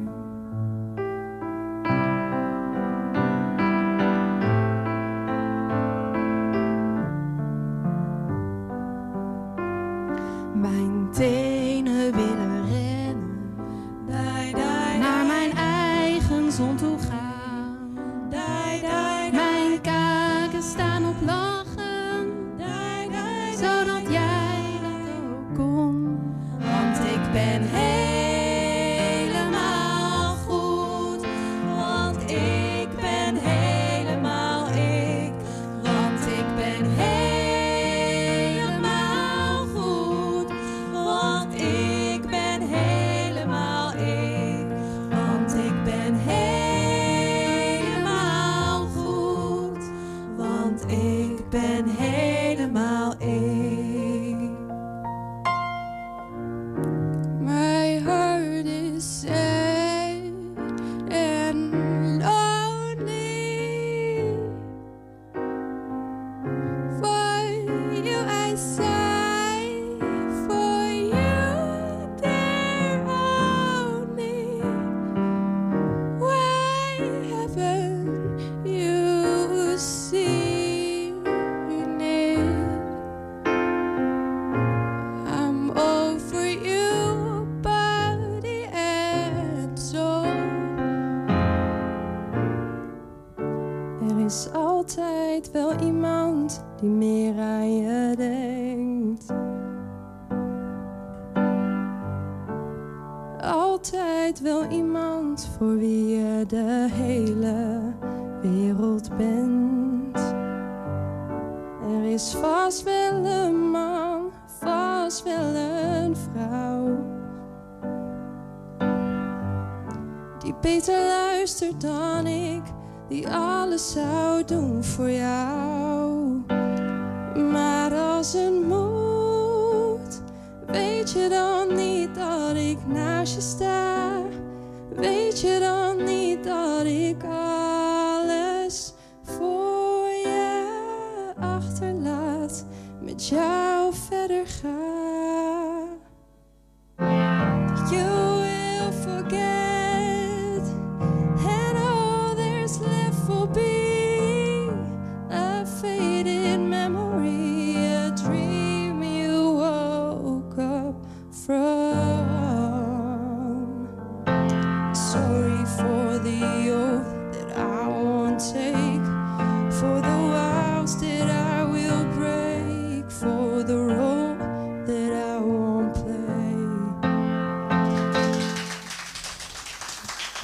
Naast je sta? Weet je dan niet dat ik alles voor je achterlaat, met jou verder ga?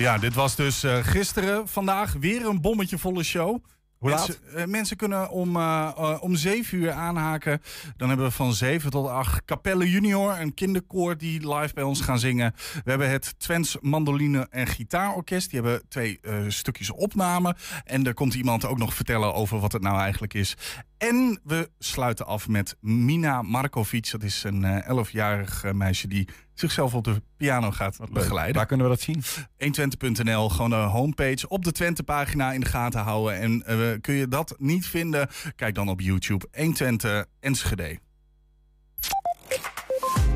Ja, dit was dus eh, gisteren. Vandaag weer een bommetje volle show. Hoe laat? Mensen, eh, mensen kunnen om, eh, om 7 uur aanhaken. Dan hebben we van 7 tot 8 Capelle Junior, een kinderkoor die live bij ons gaan zingen. We hebben het Twents Mandoline en Gitaarorkest. Die hebben twee stukjes opname. En er komt iemand ook nog vertellen over wat het nou eigenlijk is. En we sluiten af met Mina Markovic. Dat is een eh 11-jarig eh, meisje die zichzelf op de piano gaat begeleiden. Waar kunnen we dat zien? 120.nl, gewoon de homepage op de Twente-pagina in de gaten houden. En eh, kun je dat niet vinden? Kijk dan op YouTube 120 Enschede.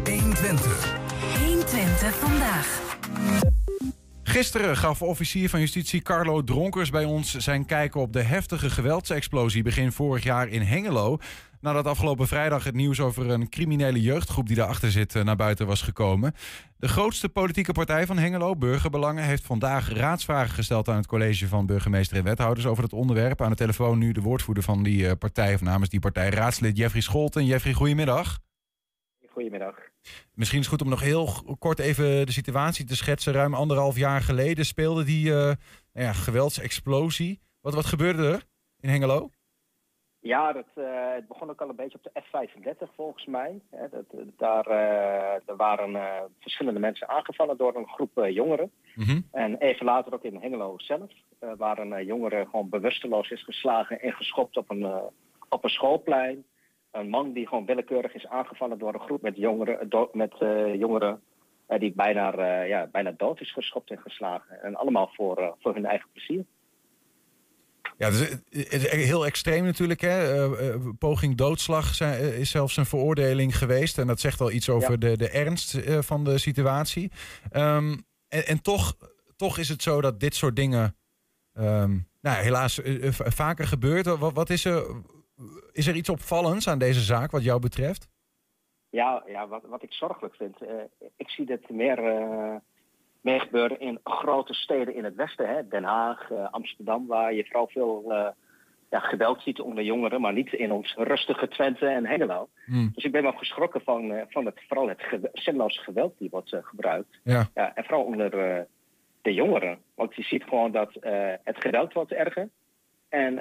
120. 120 vandaag. Gisteren gaf officier van justitie Carlo Dronkers bij ons zijn kijken op de heftige geweldsexplosie begin vorig jaar in Hengelo. Nadat afgelopen vrijdag het nieuws over een criminele jeugdgroep die daarachter zit eh, naar buiten was gekomen. De grootste politieke partij van Hengelo, Burgerbelangen, heeft vandaag raadsvragen gesteld aan het college van burgemeester en wethouders over het onderwerp. Aan de telefoon nu de woordvoerder van die eh, partij, of namens die partij, raadslid Jeffrey Scholten. Jeffrey, goedemiddag. Goedemiddag. Misschien is het goed om nog heel kort even de situatie te schetsen. Ruim anderhalf jaar geleden speelde die nou ja, geweldsexplosie. Wat, wat gebeurde er in Hengelo? Ja, dat, eh, het begon ook al een beetje op de F35 volgens mij. Hè, dat, eh, daar eh, er waren verschillende mensen aangevallen door een groep jongeren. En even later ook in Hengelo zelf, waar een jongere gewoon bewusteloos is geslagen en geschopt op een, op een schoolplein. Een man die gewoon willekeurig is aangevallen door een groep met jongeren, do- met, jongeren die bijna, ja, bijna dood is geschopt en geslagen. En allemaal voor, voor hun eigen plezier. Ja, het is, heel extreem natuurlijk. Hè? Eh, eh, poging doodslag zijn, eh, is zelfs een veroordeling geweest. En dat zegt al iets over Ja. de, de ernst van de situatie. Ehm, en en toch, toch is het zo dat dit soort dingen ehm, nou, helaas vaker gebeurt. Wat, wat is, er, is er iets opvallends aan deze zaak wat jou betreft? Ja, ja wat, wat ik zorgelijk vind. ik zie dit meer, meer gebeuren in grote steden in het westen. Hè? Den Haag, eh, Amsterdam, waar je vooral veel eh, ja, geweld ziet onder jongeren. Maar niet in ons rustige Twente en Hengelo. Dus ik ben wel geschrokken van, eh, van het, vooral het gewe- zinloze geweld die wordt gebruikt. Ja. Ja, en vooral onder de jongeren. Want je ziet gewoon dat het geweld wordt erger. En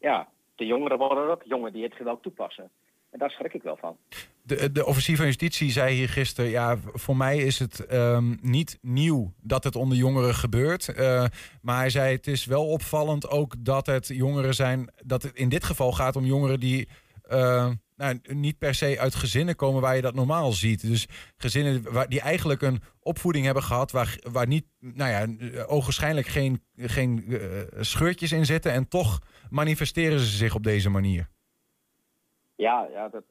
ja, de jongeren worden ook jongeren die het geweld toepassen. En daar schrik ik wel van. De, de officier van justitie zei hier gisteren: ja, voor mij is het ehm, niet nieuw dat het onder jongeren gebeurt. Eh, maar hij zei: het is wel opvallend ook dat het jongeren zijn. Dat het in dit geval gaat om jongeren die. eh, nou, niet per se uit gezinnen komen waar je dat normaal ziet. Dus gezinnen waar, die eigenlijk een opvoeding hebben gehad waar, waar niet, nou ja, ogenschijnlijk geen, geen eh, scheurtjes in zitten. En toch manifesteren ze zich op deze manier. Ja, ja dat,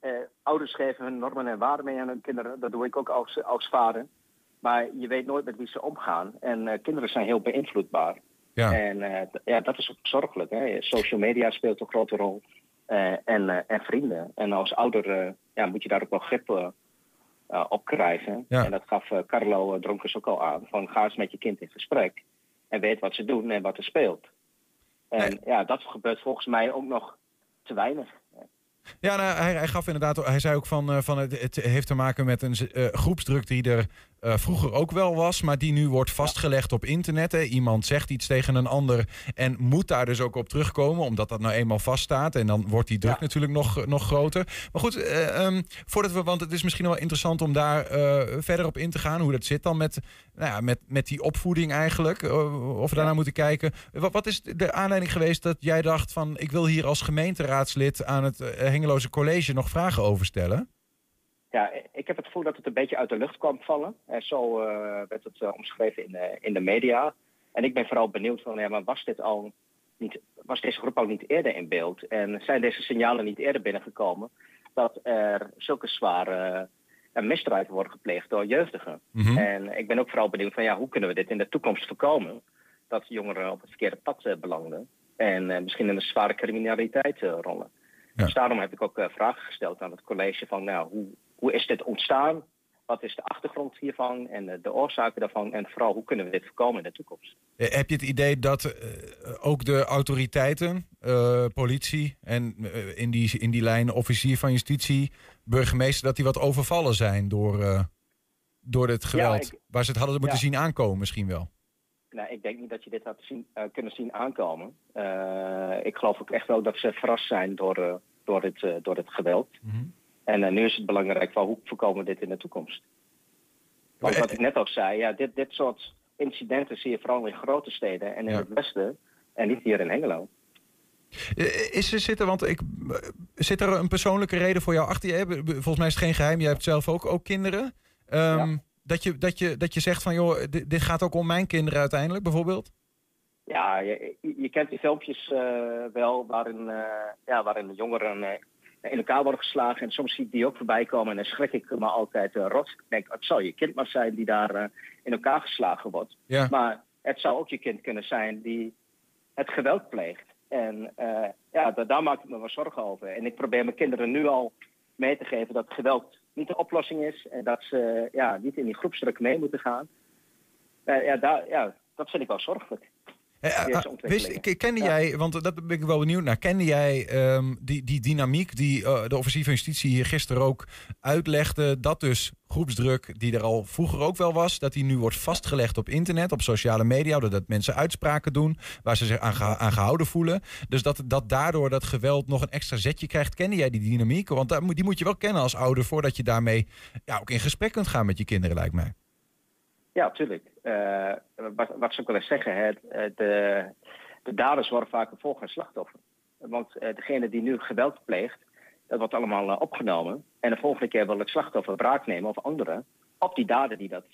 eh, ouders geven hun normen en waarden mee aan hun kinderen. Dat doe ik ook als, als vader. Maar je weet nooit met wie ze omgaan. En eh, kinderen zijn heel beïnvloedbaar. Ja. En eh, ja, dat is ook zorgelijk. Hè? Social media speelt een grote rol. Eh, en, en vrienden. En als ouder ja, moet je daar ook wel grip op krijgen. Ja. En dat gaf Carlo Dronkers ook al aan. Van ga eens met je kind in gesprek. En weet wat ze doen en wat er speelt. En ja, dat gebeurt volgens mij ook nog te weinig. Ja, nou, hij, hij gaf inderdaad, hij zei ook van, eh, van het, het heeft te maken met een eh, groepsdruk die er eh, vroeger ook wel was, maar die nu wordt vastgelegd op internet. Hè. Iemand zegt iets tegen een ander en moet daar dus ook op terugkomen, omdat dat nou eenmaal vaststaat. En dan wordt die druk natuurlijk nog, nog groter. Maar goed, eh, ehm, voordat we, want het is misschien wel interessant om daar eh, verder op in te gaan, hoe dat zit dan met, nou ja, met, met die opvoeding eigenlijk, of we daarnaar moeten kijken. Wat, wat is de aanleiding geweest dat jij dacht van, ik wil hier als gemeenteraadslid aan het Hengeloze College nog vragen over stellen? Ja, ik heb het gevoel dat het een beetje uit de lucht kwam vallen. En zo eh, werd het eh, omschreven in, de in de media. En ik ben vooral benieuwd van, ja, maar was dit al niet, was deze groep al niet eerder in beeld? En zijn deze signalen niet eerder binnengekomen dat er zulke zware eh, misdrijven worden gepleegd door jeugdigen? Mhm. En ik ben ook vooral benieuwd van, ja, hoe kunnen we dit in de toekomst voorkomen? Dat jongeren op het verkeerde pad eh, belanden en eh, misschien in de zware criminaliteit eh, rollen. Dus daarom heb ik ook eh, vragen gesteld aan het college van, nou, hoe, hoe is dit ontstaan? Wat is de achtergrond hiervan en eh, de oorzaken daarvan? En vooral, hoe kunnen we dit voorkomen in de toekomst? Eh, Heb je het idee dat eh, ook de autoriteiten, politie en in, die, in die lijn officier van justitie, burgemeester, dat die wat overvallen zijn door, door het geweld? ik- waar ze het hadden moeten ja. zien aankomen misschien wel. Nou, ik denk niet dat je dit had zien, kunnen zien aankomen. Ik geloof ook echt wel dat ze verrast zijn door, door, eh, door dit geweld. En eh, nu is het belangrijk van hoe voorkomen we dit in de toekomst? Want wat ik net al zei, ja, dit, dit soort incidenten zie je vooral in grote steden en in het westen en niet hier in Hengelo. Eh, Is er zitten, want ik, eh, zit er een persoonlijke reden voor jou achter je? Volgens mij is het geen geheim, jij hebt zelf ook, ook kinderen. Ehm, dat, je, dat, je, dat je zegt van, joh, dit, dit gaat ook om mijn kinderen uiteindelijk, bijvoorbeeld? Ja, je, kent die filmpjes eh, wel waarin, eh, ja, waarin de jongeren eh, in elkaar worden geslagen. En soms zie ik die ook voorbij komen en dan schrik ik me altijd eh, rot. Ik denk, het zal je kind maar zijn die daar eh, in elkaar geslagen wordt. Ja. Maar het zou ook je kind kunnen zijn die het geweld pleegt. En eh, ja, da- daar maak ik me wel zorgen over. En ik probeer mijn kinderen nu al mee te geven dat geweld niet de oplossing is. En dat ze ja, niet in die groepsdruk mee moeten gaan. Ja, daar, ja, dat vind ik wel zorgelijk. Wist, kende Ja. jij, want dat ben ik wel benieuwd naar, kende jij ehm, die, die dynamiek die eh, de officier van justitie hier gisteren ook uitlegde, dat dus groepsdruk die er al vroeger ook wel was, dat die nu wordt vastgelegd op internet, op sociale media, doordat mensen uitspraken doen waar ze zich aan, geha- aan gehouden voelen. Dus dat, dat daardoor dat geweld nog een extra zetje krijgt. Kende jij die dynamiek? Want daar die moet je wel kennen als ouder voordat je daarmee ja, ook in gesprek kunt gaan met je kinderen, lijkt mij. Ja, natuurlijk. Eh, wat, wat ze ook wel eens zeggen, hè, eh, de, de daders worden vaak een volgende slachtoffer. Want eh, degene die nu geweld pleegt, dat wordt allemaal opgenomen. En de volgende keer wil het slachtoffer wraak nemen of anderen op die dader die dat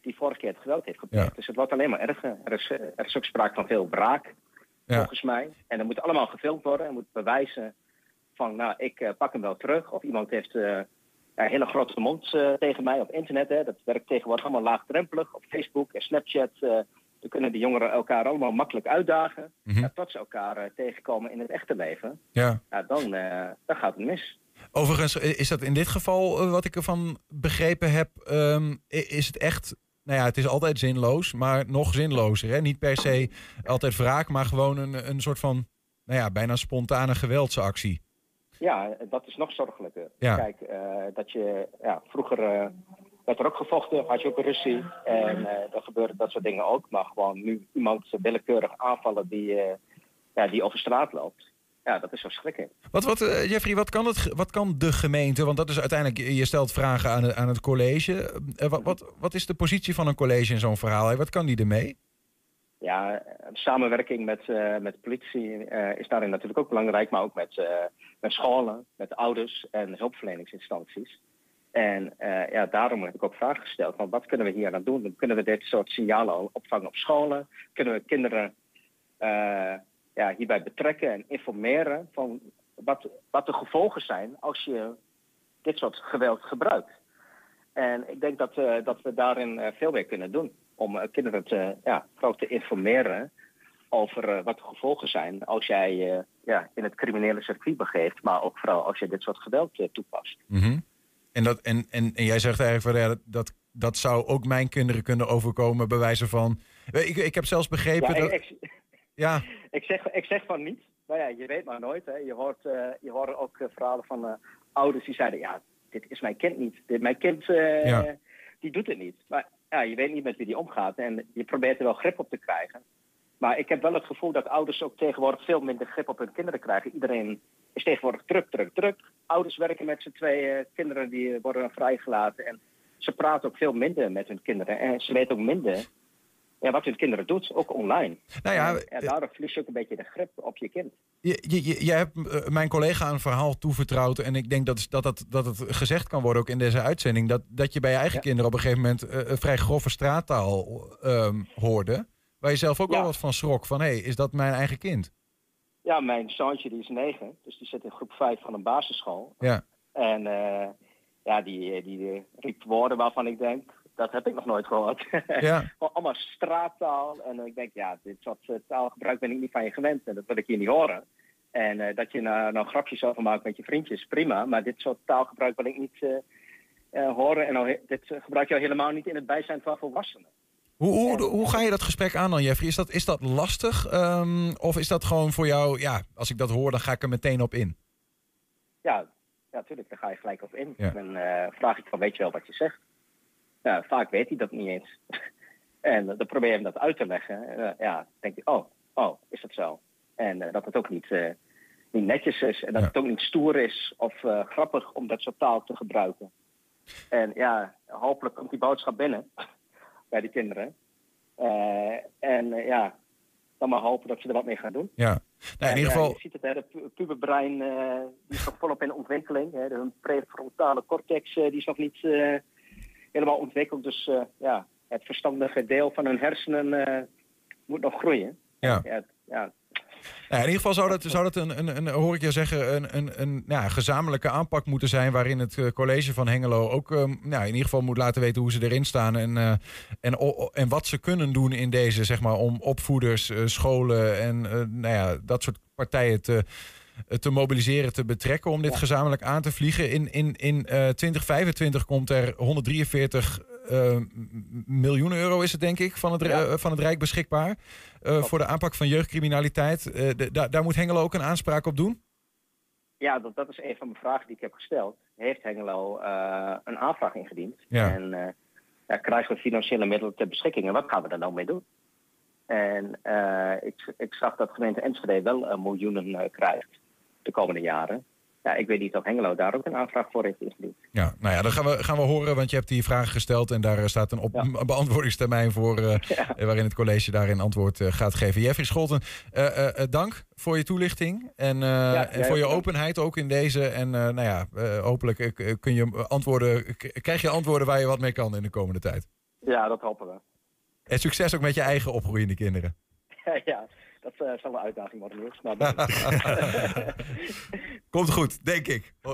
die vorige keer het geweld heeft gepleegd. Ja. Dus het wordt alleen maar erger. Er is, er is ook sprake van veel wraak, Ja. volgens mij. En er moet allemaal gefilmd worden. Er moet bewijzen van, nou, ik pak hem wel terug. Of iemand heeft een hele grote mond eh, tegen mij op internet. Hè. Dat werkt tegenwoordig allemaal laagdrempelig. Op Facebook en Snapchat. eh dan kunnen de jongeren elkaar allemaal makkelijk uitdagen. ja, tot ze elkaar eh, tegenkomen in het echte leven. Ja. Ja, dan, dan gaat het mis. Overigens is dat in dit geval, wat ik ervan begrepen heb, ehm, is het echt. Nou ja, het is altijd zinloos, maar nog zinlozer. Hè? Niet per se altijd wraak, maar gewoon een, een soort van, nou ja, bijna spontane geweldsactie. Ja, dat is nog zorgelijker. Ja. Kijk, eh, dat je, ja, vroeger eh, werd er ook gevochten, had je ook een ruzie. En eh dan gebeurde dat soort dingen ook. Maar gewoon nu iemand willekeurig aanvallen die, ja, die over straat loopt. Ja, dat is verschrikkelijk. Wat, wat, Jeffrey, wat kan, het, wat kan de gemeente? Want dat is uiteindelijk, je stelt vragen aan, het- aan het college. Wat, wat, wat is de positie van een college in zo'n verhaal? Wat kan die ermee? Ja, samenwerking met, eh, met politie eh, is daarin natuurlijk ook belangrijk, maar ook met, eh, met scholen, met ouders en hulpverleningsinstanties. En ja, daarom heb ik ook vragen gesteld. Van wat kunnen we hier aan doen? Kunnen we dit soort signalen al opvangen op scholen? Kunnen we kinderen ja, hierbij betrekken en informeren van wat, wat de gevolgen zijn als je dit soort geweld gebruikt? En ik denk dat, dat we daarin veel meer kunnen doen. Om eh, kinderen te, ja, vooral te informeren over eh, wat de gevolgen zijn als jij eh, ja, in het criminele circuit begeeft. Maar ook vooral als je dit soort geweld toepast. Mhm. En, dat, en, en, en jij zegt eigenlijk van ja, dat, dat, zou ook mijn kinderen kunnen overkomen, bij wijze van. Ik, ik heb zelfs begrepen Ja, dat. ik, Ja, ik, zeg, ik zeg van niet. Maar ja, je weet maar nooit. Hè. Je, hoort, je hoort ook verhalen van ouders die zeiden... ja, dit is mijn kind niet. Dit, mijn kind Ja. die doet het niet. Maar ja, je weet niet met wie die omgaat. En je probeert er wel grip op te krijgen. Maar ik heb wel het gevoel dat ouders ook tegenwoordig veel minder grip op hun kinderen krijgen. Iedereen is tegenwoordig druk, druk, druk. Ouders werken met z'n tweeën. Kinderen die worden vrijgelaten. En ze praten ook veel minder met hun kinderen. En ze weten ook minder ja, wat hun kinderen doet, ook online. Nou ja, En, ja, daardoor verlies je ook een beetje de grip op je kind. je, je, je, je hebt eh, mijn collega een verhaal toevertrouwd. En ik denk dat, dat, dat, dat het gezegd kan worden ook in deze uitzending. Dat, dat je bij je eigen kinderen op een gegeven moment eh, een vrij grove straattaal ehm, hoorde. Waar je zelf ook Ja. wel wat van schrok. Van hé, hey, is dat mijn eigen kind? Ja, mijn zoontje die is negen, dus die zit in groep 5 van een basisschool. Ja. En eh, ja, die, die, eh, riep woorden waarvan ik denk, dat heb ik nog nooit gehoord. Ja. Allemaal straattaal. En ik denk, ja, dit soort eh, taalgebruik ben ik niet van je gewend. En dat wil ik hier niet horen. En eh, dat je nou, nou grapjes over maakt met je vriendjes, prima. Maar dit soort taalgebruik wil ik niet eh, horen. En nou, dit gebruik je al helemaal niet in het bijzijn van volwassenen. Hoe, hoe, hoe ga je dat gesprek aan dan, Jeffrey? Is dat, is dat lastig? Ehm, of is dat gewoon voor jou, ja, als ik dat hoor, dan ga ik er meteen op in? Ja, ja, natuurlijk, daar ga je gelijk op in. Ja. Dan vraag ik van, weet je wel wat je zegt? Ja, vaak weet hij dat niet eens. en dan probeer je hem dat uit te leggen. Eh, ja, dan denk je, oh, oh, is dat zo? En eh, dat het ook niet, eh, niet netjes is. En dat het ook niet stoer is of grappig om dat soort taal te gebruiken. En ja, hopelijk komt die boodschap binnen bij de kinderen. En ja, dan maar hopen dat ze er wat mee gaan doen. Ja. Nou, in ieder ja, geval, je ziet het, hè, de puberbrein die is nog volop in ontwikkeling. Hè. De, hun prefrontale cortex die is nog niet helemaal ontwikkeld. Dus eh, ja, het verstandige deel van hun hersenen eh, moet nog groeien. Ja. Ja, ja. in ieder geval zou dat, zou dat een, een, een, hoor ik je zeggen, een, een, een ja, gezamenlijke aanpak moeten zijn. Waarin het eh, college van Hengelo ook um, nou, in ieder geval moet laten weten hoe ze erin staan. En, uh, en, en wat ze kunnen doen in deze, zeg maar, om opvoeders, uh, scholen en nou ja, dat soort partijen te te mobiliseren, te betrekken om dit gezamenlijk aan te vliegen. In, in, in uh, 2025 komt er 143 uh, miljoen euro, is het denk ik, van het, uh, van het Rijk beschikbaar. Voor de aanpak van jeugdcriminaliteit. Da, daar moet Hengelo ook een aanspraak op doen? Ja, dat, dat is een van mijn vragen die ik heb gesteld. Heeft Hengelo een aanvraag ingediend? Ja. En ja, krijgen we financiële middelen ter beschikking? En wat gaan we daar nou mee doen? En ik, ik zag dat gemeente Enschede wel miljoenen krijgt de komende jaren. Ja, ik weet niet of Hengelo daar ook een aanvraag voor heeft ingediend. Ja, nou ja, dan gaan we, gaan we horen, want je hebt die vragen gesteld en daar staat een, op, ja. een beantwoordingstermijn voor, uh, ja. waarin het college daarin antwoord uh, gaat geven. Jeffrey Scholten, uh, dank voor je toelichting en, ja, en voor je openheid ook in deze. En nou ja, hopelijk kun je antwoorden, krijg je antwoorden waar je wat mee kan in de komende tijd. Ja, dat hopen we. En succes ook met je eigen opgroeiende kinderen. ja. Dat uh, zal een uitdaging worden, Niels. Maar Komt goed, denk ik.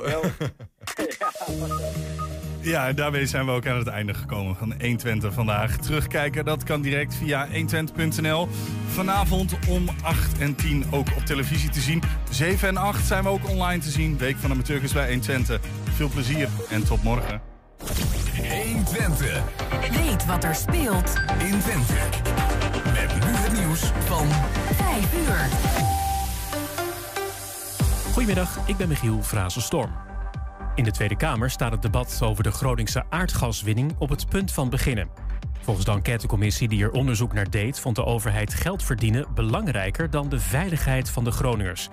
Ja, en daarmee zijn we ook aan het einde gekomen van 120 vandaag. Terugkijken, dat kan direct via 120.nl. Vanavond om 8 en 10 ook op televisie te zien. 7 en 8 zijn we ook online te zien. Week van Amateurkens bij 120. Veel plezier en tot morgen. 120. Weet wat er speelt in Twente. Met nu het nieuws van 5 uur. Goedemiddag, ik ben Michiel Frazenstorm. In de Tweede Kamer staat het debat over de Groningse aardgaswinning op het punt van beginnen. Volgens de enquêtecommissie die er onderzoek naar deed, vond de overheid geld verdienen belangrijker dan de veiligheid van de Groningers.